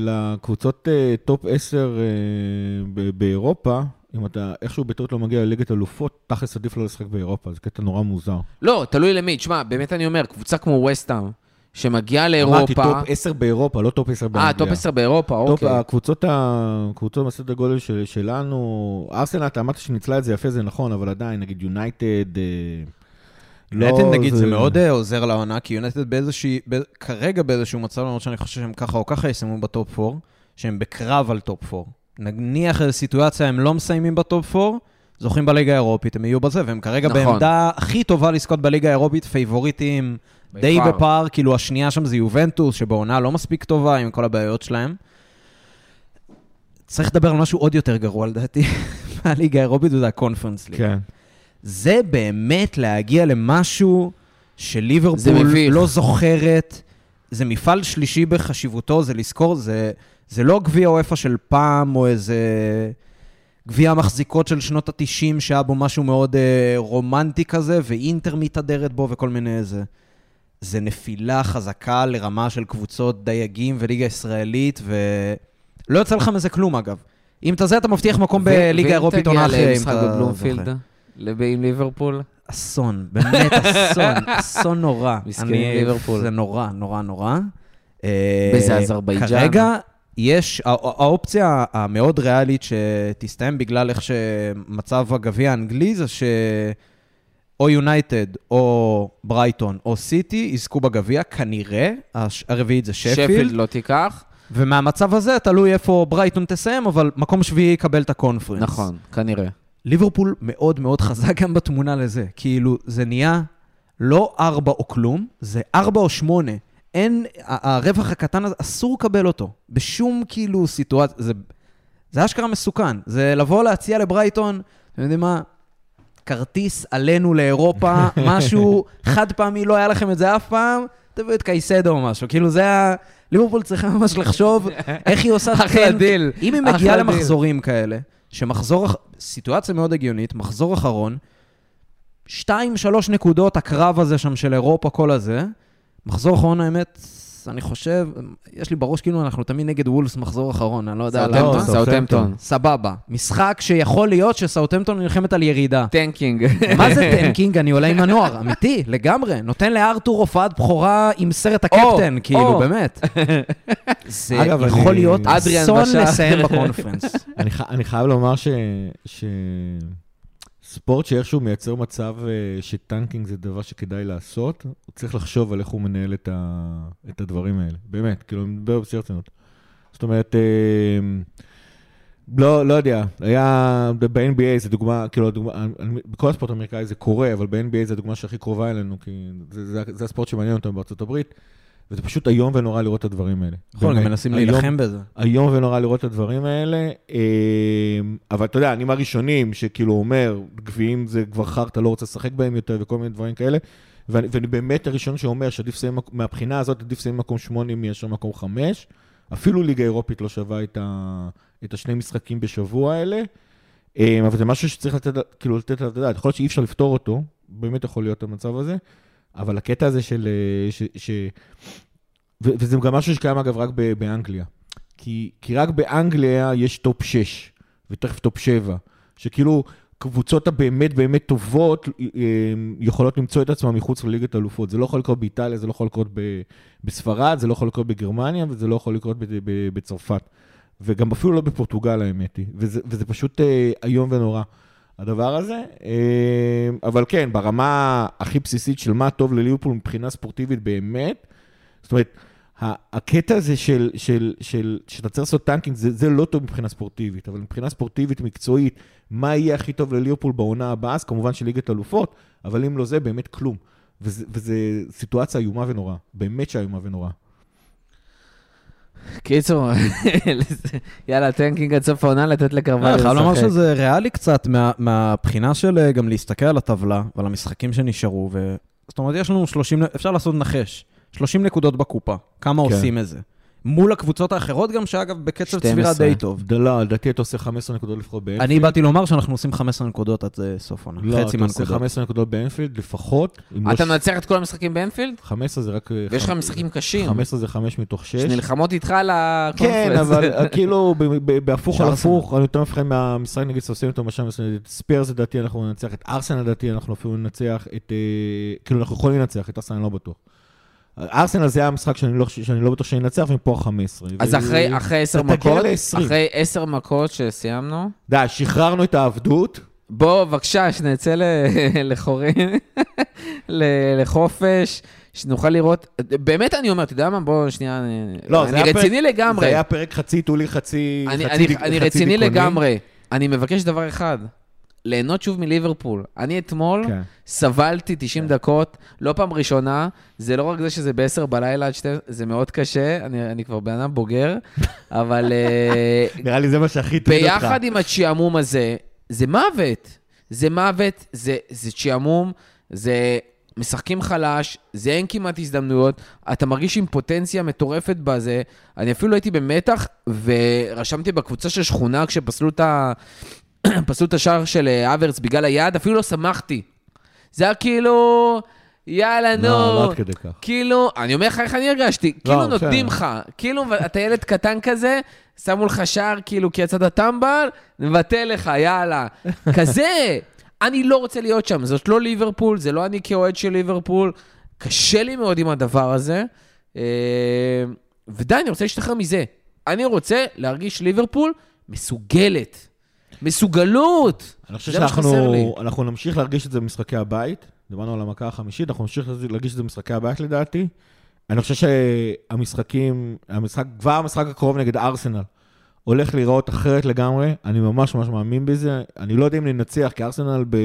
לקבוצות אה, top 10 אה, באירופה, אם אתה איכשהו בטעות לא מגיע לליגת אלופות, תכלס עדיף לא לשחק באירופה, זה קטע נורא מוזר. לא, תלוי למי. תשמע, באמת אני אומר, קבוצה כמו וסטאם, שמגיעה אמרתי לאירופה... טופ 10 באירופה, לא טופ 10 באנגליה. אה, טופ 10 באירופה, טופ, אוקיי. הקבוצות, הקבוצות בסדר גודל של, שלנו, ארסנל, אתה אמרת שניצלה את זה יפה, זה נכון, אבל עדיין, נגיד יונייטד, יונייטד נגיד זה מאוד אה, עוזר לעונה, כי יונייטד באיזושהי, ב- כרגע באיזשהו מצב, למרות שאני חושב שהם ככה או ככה יסיימו ב top 4, שהם בקרב על top 4. נניח איזו סיטואציה, הם לא מסיימים ב top 4, זוכים בליגה האירופית, הם יהיו בזה, והם כרגע נכון. בעמדה הכי טובה לזכות בליגה האירופית, פייבוריטים די. בפער, כאילו השנייה שם זה יובנטוס, שבעונה לא מספיק טובה עם כל הבעיות שלהם. צריך לדבר על משהו עוד יותר גרוע לדעתי, [LAUGHS] מהליגה האירופית, וזה ה Conference League. כן. זה באמת להגיע למשהו זה שליברפול. לא זוכרת. זה מפעל שלישי בחשיבותו, זה לזכור, זה, זה לא גביע אופה של פעם, או איזה גביע המחזיקות של שנות ה-90, שהיה בו משהו מאוד אה, רומנטי כזה, ואינטר מתהדרת בו וכל מיני איזה. זה נפילה חזקה לרמה של קבוצות דייגים וליגה ישראלית, ולא יוצא לך מזה כלום, אגב. אם אתה זה, אתה מבטיח מקום בליגה האירופית עונה אחרי, ואם אם תגיע למשחק בבלומפילד, עם ליברפול? אסון, באמת אסון, [LAUGHS] אסון נורא. מסכנים ליברפול. זה נורא, נורא, נורא. אה, באיזה אזרבייג'אן. כרגע יש, הא- האופציה המאוד ריאלית שתסתיים בגלל איך שמצב הגביע האנגלי זה ש... או יונייטד, או ברייטון, או סיטי יזכו בגביע, כנראה, הש- הרביעית זה שפילד שפילד, לא תיקח. ומהמצב הזה תלוי איפה ברייטון תסיים, אבל מקום שביעי יקבל את ה Conference. נכון, כנראה. ליברפול מאוד מאוד חזק גם בתמונה לזה. כאילו, זה נהיה לא ארבע או כלום, זה ארבע או שמונה. אין, הרווח הקטן הזה, אסור לקבל אותו. בשום כאילו סיטואציה, זה, זה אשכרה מסוכן. זה לבוא להציע לברייטון, אתם יודעים מה? כרטיס עלינו לאירופה, [LAUGHS] משהו חד פעמי, לא היה לכם את זה אף פעם, תביאו את קייסדו או משהו. כאילו זה ה... ליברפול צריכה ממש לחשוב [LAUGHS] איך היא עושה... אחלה כן, דיל, אם היא אחלה מגיעה. למחזורים כאלה, שמחזור, סיטואציה מאוד הגיונית, מחזור אחרון, שתיים, שלוש נקודות, הקרב הזה שם של אירופה, כל הזה, מחזור אחרון, האמת, אני חושב, יש לי בראש כאילו אנחנו תמיד נגד וולס מחזור אחרון, אני לא יודע למה. סאוטהמפטון. סאוטהמפטון. סבבה. משחק שיכול להיות שסאוטהמפטון נלחמת על ירידה. tanking. מה זה tanking? אני עולה עם הנוער, אמיתי, לגמרי. נותן לארתור הופעת בכורה עם סרט הקפטן, כאילו. באמת. זה יכול להיות אסון. לסיים בקונפרנס. אני חייב לומר ש... ספורט שאיכשהו מייצר מצב אה, שטנקינג זה דבר שכדאי לעשות, הוא צריך לחשוב על איך הוא מנהל את, ה... את הדברים האלה. באמת, כאילו, אני מדבר בשיא הרצינות. זאת אומרת, אה, לא, לא יודע, היה, ב-NBA זה דוגמה, כאילו, דוגמה, בכל הספורט האמריקאי זה קורה, אבל ב-NBA זה הדוגמה שהכי קרובה אלינו, כי זה, זה, זה הספורט שמעניין אותנו בארצות הברית, וזה פשוט איום ונורא לראות את הדברים האלה. נכון, גם מנסים להילחם בזה. איום ונורא לראות את הדברים האלה, אמ, אבל אתה יודע, אני מהראשונים שכאילו אומר, גביעים זה כבר חרטא, לא רוצה לשחק בהם יותר וכל מיני דברים כאלה, ואני, ואני באמת הראשון שאומר שעדיף לסיים, מהבחינה הזאת עדיף לסיים מקום שמונה מאשר מקום חמש, אפילו ליגה אירופית לא שווה את, ה, את השני משחקים בשבוע האלה, אמ, אבל זה משהו שצריך לתת, כאילו לתת על הדעת, יכול להיות שאי אפשר לפתור אותו, באמת יכול להיות המצב הזה, אבל הקטע הזה של... אה, ש, ש, ו- וזה גם משהו שקיים אגב רק ב- באנגליה. כי, כי רק באנגליה יש top 6, ותכף top 7, שכאילו קבוצות הבאמת באמת טובות אה, יכולות למצוא את עצמן מחוץ לליגת אלופות. זה לא יכול לקרות באיטליה, זה לא יכול לקרות בספרד, זה לא יכול לקרות בגרמניה, וזה לא יכול לקרות בצרפת. וגם אפילו לא בפורטוגל, האמת היא. וזה, וזה פשוט אה, איום ונורא. הדבר הזה. אה, אבל כן, ברמה הכי בסיסית של מה טוב לליברפול מבחינה ספורטיבית באמת, זאת אומרת, הקטע הזה של, של, של, שאתה צריך לעשות tanking, זה, זה לא טוב מבחינה ספורטיבית, אבל מבחינה ספורטיבית, מקצועית, מה יהיה הכי טוב לליברפול בעונה הבאה, אז כמובן של ליגת אלופות, אבל אם לא זה, באמת כלום. וזו סיטואציה איומה ונוראה, באמת שאיומה ונוראה. קיצור, יאללה, טנקינג עד סוף העונה, לתת לקרבל אני לשחק. חייב לומר שזה ריאלי קצת מה- מהבחינה של אה, גם להסתכל על הטבלה ועל המשחקים שנשארו. ו- זאת אומרת, יש לנו 30, אפשר לעשות נחש, 30 נקודות בקופה, כמה כן. עושים את זה. מול הקבוצות האחרות גם, שאגב, בקצב 12. צבירה די טוב. לא, לדעתי אתה עושה 15 נקודות לפחות באנפילד. אני באתי לומר שאנחנו עושים 15 נקודות עד אה, סוף עונה, לא, חצי אתה עושה מהנקודות. 15 נקודות באנפילד לפחות. לא אתה ש- מנצח את כל המשחקים באנפילד? 15 זה רק... אה, ויש לך משחקים קשים. 15 זה 5 מתוך 6. שנלחמות איתך על כן, ה Conference. אבל אה, כאילו, בהפוך על. הפוך, אני יותר מפחד מהמשחק נגד סאות'המפטון, למשל, את ספרס לדעתי אנחנו ננצח, את ארסנל לדעתי אנחנו אפילו ננצח, את... כאילו, אנחנו יכולים לנצח, את ארסנל אני לא בטוח. ארסנל זה היה המשחק שאני לא, שאני לא בטוח שאני אנצח, ומפה ה-15. אז אחרי אחרי עשר מכות, ל-20. אחרי עשר מכות שסיימנו, די, שחררנו את העבדות. בוא, בבקשה, שנצא ל- [LAUGHS] לחורים, [LAUGHS] לחופש, שנוכל לראות, באמת אני אומר, אתה יודע מה? בוא שנייה, לא, אני רציני פרק- לגמרי. זה היה פרק חצי טולי, חצי אני, חצי אני, דיק- אני חצי רציני דיכאוני. לגמרי. אני מבקש דבר אחד, ליהנות שוב מליברפול. אני אתמול כן. סבלתי 90 דקות, לא פעם ראשונה, זה לא רק זה שזה ב-10 בלילה עד 12, זה מאוד קשה, אני, אני כבר בן אדם בוגר, [LAUGHS] אבל אה, נראה לי זה מה שהכי הטריד אותך. ביחד עם השעמום הזה, זה מוות. זה מוות, זה, זה שעמום, זה משחקים חלש, זה אין כמעט הזדמנויות, אתה מרגיש אימפוטנציה מטורפת בזה. אני אפילו הייתי במתח, ורשמתי בקבוצה של שכונה כשפסלו את, ה... [CLEARS THROAT] פסלו את השער של אה, אברץ בגלל היד, אפילו לא שמחתי. זה היה כאילו, יאללה, נו. לא, לא עד כדי כך. כאילו, אני אומר לך איך אני הרגשתי, כאילו בסדר. נותנים לך, כאילו אתה ילד קטן כזה, שמו לך שער כאילו כי יצאת טמבל, נבטל לך, יאללה. [LAUGHS] כזה, אני לא רוצה להיות שם, זאת לא ליברפול, זה לא אני כאוהד של ליברפול, קשה לי מאוד עם הדבר הזה, אה, ודי, אני רוצה להשתחרר מזה. אני רוצה להרגיש ליברפול מסוגלת. מסוגלות! אני חושב. שאנחנו אנחנו נמשיך להרגיש את זה במשחקי הבית. דיברנו על המכה החמישית, אנחנו נמשיך להרגיש את זה במשחקי הבית לדעתי. אני חושב שהמשחקים, המשחק, כבר המשחק הקרוב נגד ארסנל, הולך להיראות אחרת לגמרי. אני ממש ממש מאמין בזה. אני לא יודע אם ננצח, כי ארסנל ב...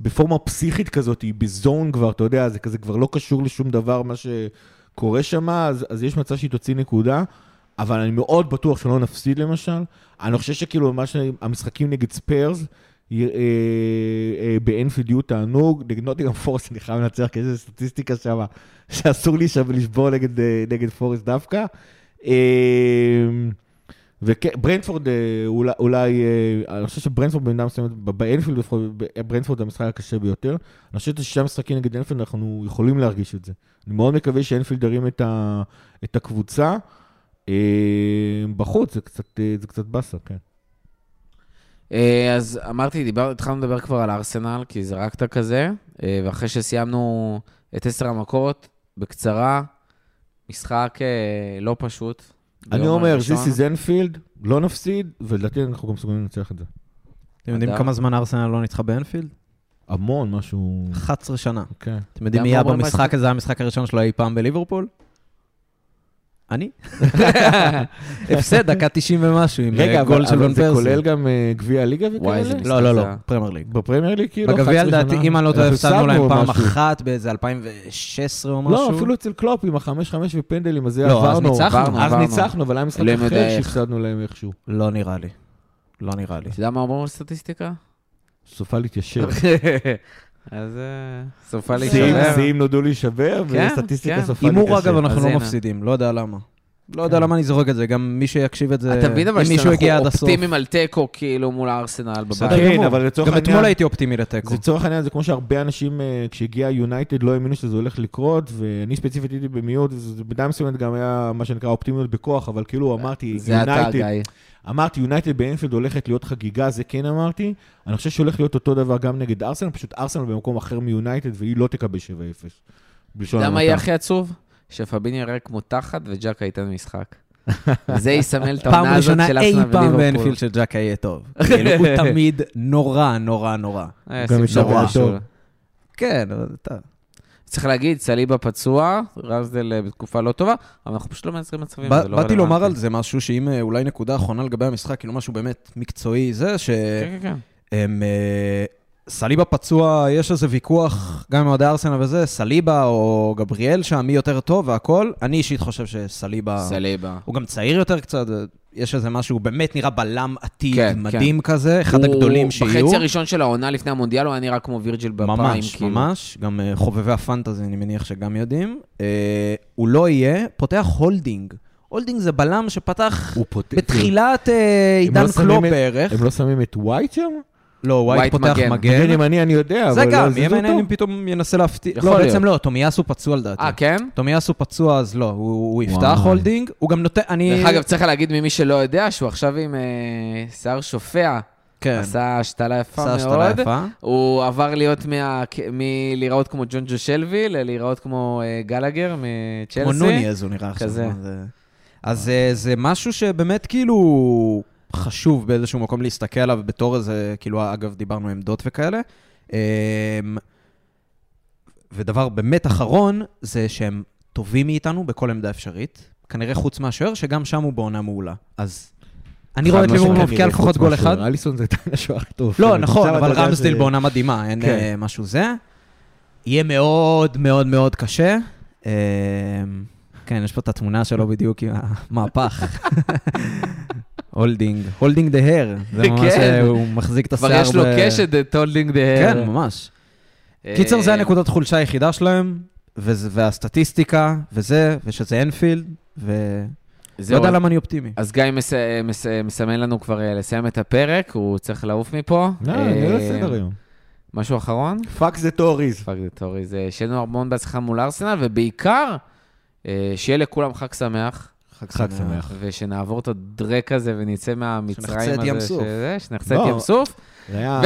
בפורמה פסיכית כזאת, היא ב zone כבר, אתה יודע, זה כזה כבר לא קשור לשום דבר, מה שקורה שם, אז, אז יש מצב שהיא תוציא נקודה. אבל אני מאוד בטוח שלא נפסיד למשל. אני חושב שכאילו, מה שהמשחקים נגד ספיירס, אה, אה, באנפילד יהיו תענוג, נגד נוטינגהאם פורסט אני חייב לנצח, כי יש איזו סטטיסטיקה שם, שאסור לי שם לשבור נגד, אה, נגד פורסט דווקא. וברנדפורד אולי, אולי, אני חושב שברנדפורד במידה מסוימת, באנפילד לפחות, ברנדפורד זה המשחק הקשה ביותר. אני חושב ששישה משחקים נגד אנפילד אנחנו יכולים להרגיש את זה. אני מאוד מקווה שאנפילד ירים את, את הקבוצה. אה, בחוץ זה קצת, אה, זה קצת באסה, כן. אה, אז אמרתי, דיבר, התחלנו לדבר כבר על ארסנל, כי זרקת כזה, ואחרי שסיימנו את עשר המכות, בקצרה, משחק לא פשוט. אני אומר, this is Enfield, לא נפסיד, ולדעתי אנחנו גם מסוגלים לנצח את זה. אתם יודעים. כמה זמן ארסנל לא ניצחה באנפילד? המון, משהו... 11 שנה. כן. אתם יודעים מי היה במשחק הזה, המשחק הראשון שלו אי פעם בליברפול? אני. [LAUGHS] הפסד, דקה 90 ומשהו, עם רגע, אה, גול אבל, של אבל ון זה פרסי. כולל גם אה, גביע הליגה וואי, זה וכאלה? לא, לא, לא, זה- פרמייר ליג. בפרמייר ליג כאילו? בגביע 11 לדעתי? אם אני לא טועה, הפסדנו להם פעם. אחת באיזה 2016 או משהו. לא, אפילו אצל קלופ עם החמש-חמש ופנדלים, אז זה לא, אז עברנו. אז. ניצחנו, אבל היה משחק אחר. שהפסדנו להם איכשהו. לא נראה לי. לא נראה לי. אתה יודע מה אומרים על סטטיסטיקה? סופה להתיישר. [LAUGHS] אז אה, סופה להישבר. שיאים נודעו להישבר, כן, וסטטיסטיקה כן. סופה להתיישר. הימור, אגב, אנחנו לא. מפסידים, לא יודע למה. לא יודע למה אני זורק את זה, גם מי שיקשיב את זה, אתה מבין אבל אם מישהו הגיע עד שאנחנו הסוף. אופטימיים על תיקו כאילו מול הארסנל בבית. כן, גמור. אבל לצורך גם העניין- אתמול הייתי אופטימי לתיקו. לצורך העניין, זה כמו שהרבה אנשים, אה, כשהגיע יונייטד, לא האמינו שזה הולך לקרות, ואני ספציפית הייתי במיעוט, וזה במידה מסוימת גם היה מה שנקרא אופטימיות בכוח, אבל כאילו אמרתי, אתה, יונייטד. אמרתי, יונייטד באנפילד הולכת להיות חגיגה, זה כן אמרתי. אני חושב שהולך להיות אותו דבר גם נגד ארסנל, פשוט ארסנל במקום אחר מיונייטד, והיא לא תקבל 7-0. בלשון אתה יודע מה יהיה המעטה. הכי עצוב? שפאביניו יראה כמו תחת וצ'אקה ייתן משחק. [LAUGHS] וזה יסמל את פעם העונה הזאת ראשונה של אי אסנה פעם וליברפול. באנפילד שצ'אקה יהיה טוב. כאילו, הוא [LAUGHS] תמיד נורא, נורא, נורא. אה, גם משהו. טוב. כן, אבל אתה... צריך להגיד, סליבה פצוע, רזדל אה, בתקופה לא טובה, אבל אנחנו פשוט לא מייצרים מצבים. זה לא באתי לומר. על זה משהו שאם אה, אולי נקודה אחרונה לגבי המשחק, כאילו משהו באמת מקצועי, זה ש... כן, כן, כן. הם, סליבה פצוע, יש איזה ויכוח, גם עם אוהדי ארסנל וזה, סליבה או גבריאל שם, מי יותר טוב והכל. אני אישית חושב שסליבה... סליבה. הוא גם צעיר יותר קצת, יש איזה משהו, הוא באמת נראה בלם עתיד כן, מדהים כזה, אחד הוא- הגדולים שיהיו. בחצי הראשון של העונה לפני המונדיאל הוא היה נראה כמו וירג'יל בפריים. ממש, כאילו. ממש. גם אה, חובבי הפנטזי, אני מניח שגם יודעים. אה, הוא לא יהיה, פותח הולדינג. הולדינג זה בלם שפתח פותח... בתחילת אה, הם עידן לא שמים קלופ את- בערך. הם לא שמים את ווייט שם? לא, ווייט פותח מגן. מגן. ימני אני יודע, זה אבל גם, לא יהיה הזיזו מעניין אותו. אם פתאום ינסה להפתיע. לא, להיות. בעצם לא, תומיאסו פצוע לדעתי. אה, כן? תומיאסו פצוע, אז לא, הוא הוא יפתח וואי. הולדינג. הוא גם נותן, אני... דרך אגב, צריך להגיד ממי שלא יודע, שהוא עכשיו עם אה, שיער שופע. כן, עשה השתלה יפה עשה השתלה מאוד. יפה. הוא עבר להיות מה- מלהיראות כמו ג'ונג'ו שלוי, ללהיראות כמו אה, גלגר מצ'לסי. כמו נוניאז הוא נראה עכשיו. כזה. זה- אז אה, זה משהו שבאמת כאילו חשוב באיזשהו מקום להסתכל עליו בתור איזה, כאילו, אגב, דיברנו עמדות וכאלה. אמ, ודבר באמת אחרון, זה שהם טובים מאיתנו בכל עמדה אפשרית. כנראה חוץ מהשוער, שגם שם הוא בעונה מעולה. אז אני רואה את ליברפול מבקיע לפחות גול. אחד. אליסון זה עדיין השוער טוב. לא. נכון, אבל ש- בעונה מדהימה, אין כן. אה, משהו זה. יהיה מאוד מאוד מאוד קשה. אה, כן, יש פה את התמונה שלו בדיוק עם המהפך. [LAUGHS] הולדינג, הולדינג the hair. זה ממש, כן. אה, הוא מחזיק את השיער. כבר יש לו קשת את הולדינג the... כן, ממש. קיצר, זה הנקודת חולשה היחידה שלהם, וזה- והסטטיסטיקה, וזה, ושזה אנפילד, ולא זהו, יודע למה אני אופטימי. אז גיא מס- מס- מסמן לנו כבר אה, לסיים את הפרק, הוא צריך לעוף מפה. לא, אה, אני לא בסדר היום. משהו אחרון? Fuck the Tories. Fuck the Tories. אה, שיהיה לנו המון בהצלחה מול ארסנל, ובעיקר, אה, שיהיה לכולם חג שמח, חג שמח. ושנעבור את הדרעק הזה ונצא מהמצרים שנחצה את הזה. ים סוף. שזה, שנחצה לא. את ים סוף, היה-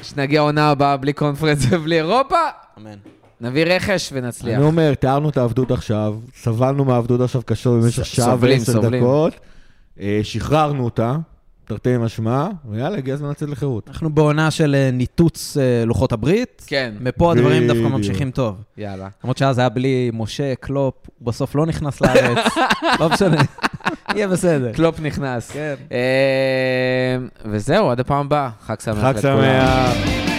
ושנגיע עונה הבאה בלי קונפרנס ובלי אירופה, אמן. נביא רכש ונצליח. אני אומר, תיארנו את העבדות עכשיו, סבלנו מהעבדות עכשיו קשות במשך ס- שעה סובלים, ועשר סובלים. דקות, אה, שחררנו אותה, תרתי משמע, ויאללה, הגיע הזמן לצאת לחירות. אנחנו בעונה של אה, ניתוץ אה, לוחות הברית. כן, מפה הדברים דווקא. ממשיכים טוב. יאללה. למרות שאז היה בלי משה, קלופ, הוא בסוף לא נכנס לארץ, [LAUGHS] לא משנה, יהיה בסדר. קלופ נכנס. כן. אה, וזהו, עד הפעם הבאה. חג שמח חג לכולם. שמח.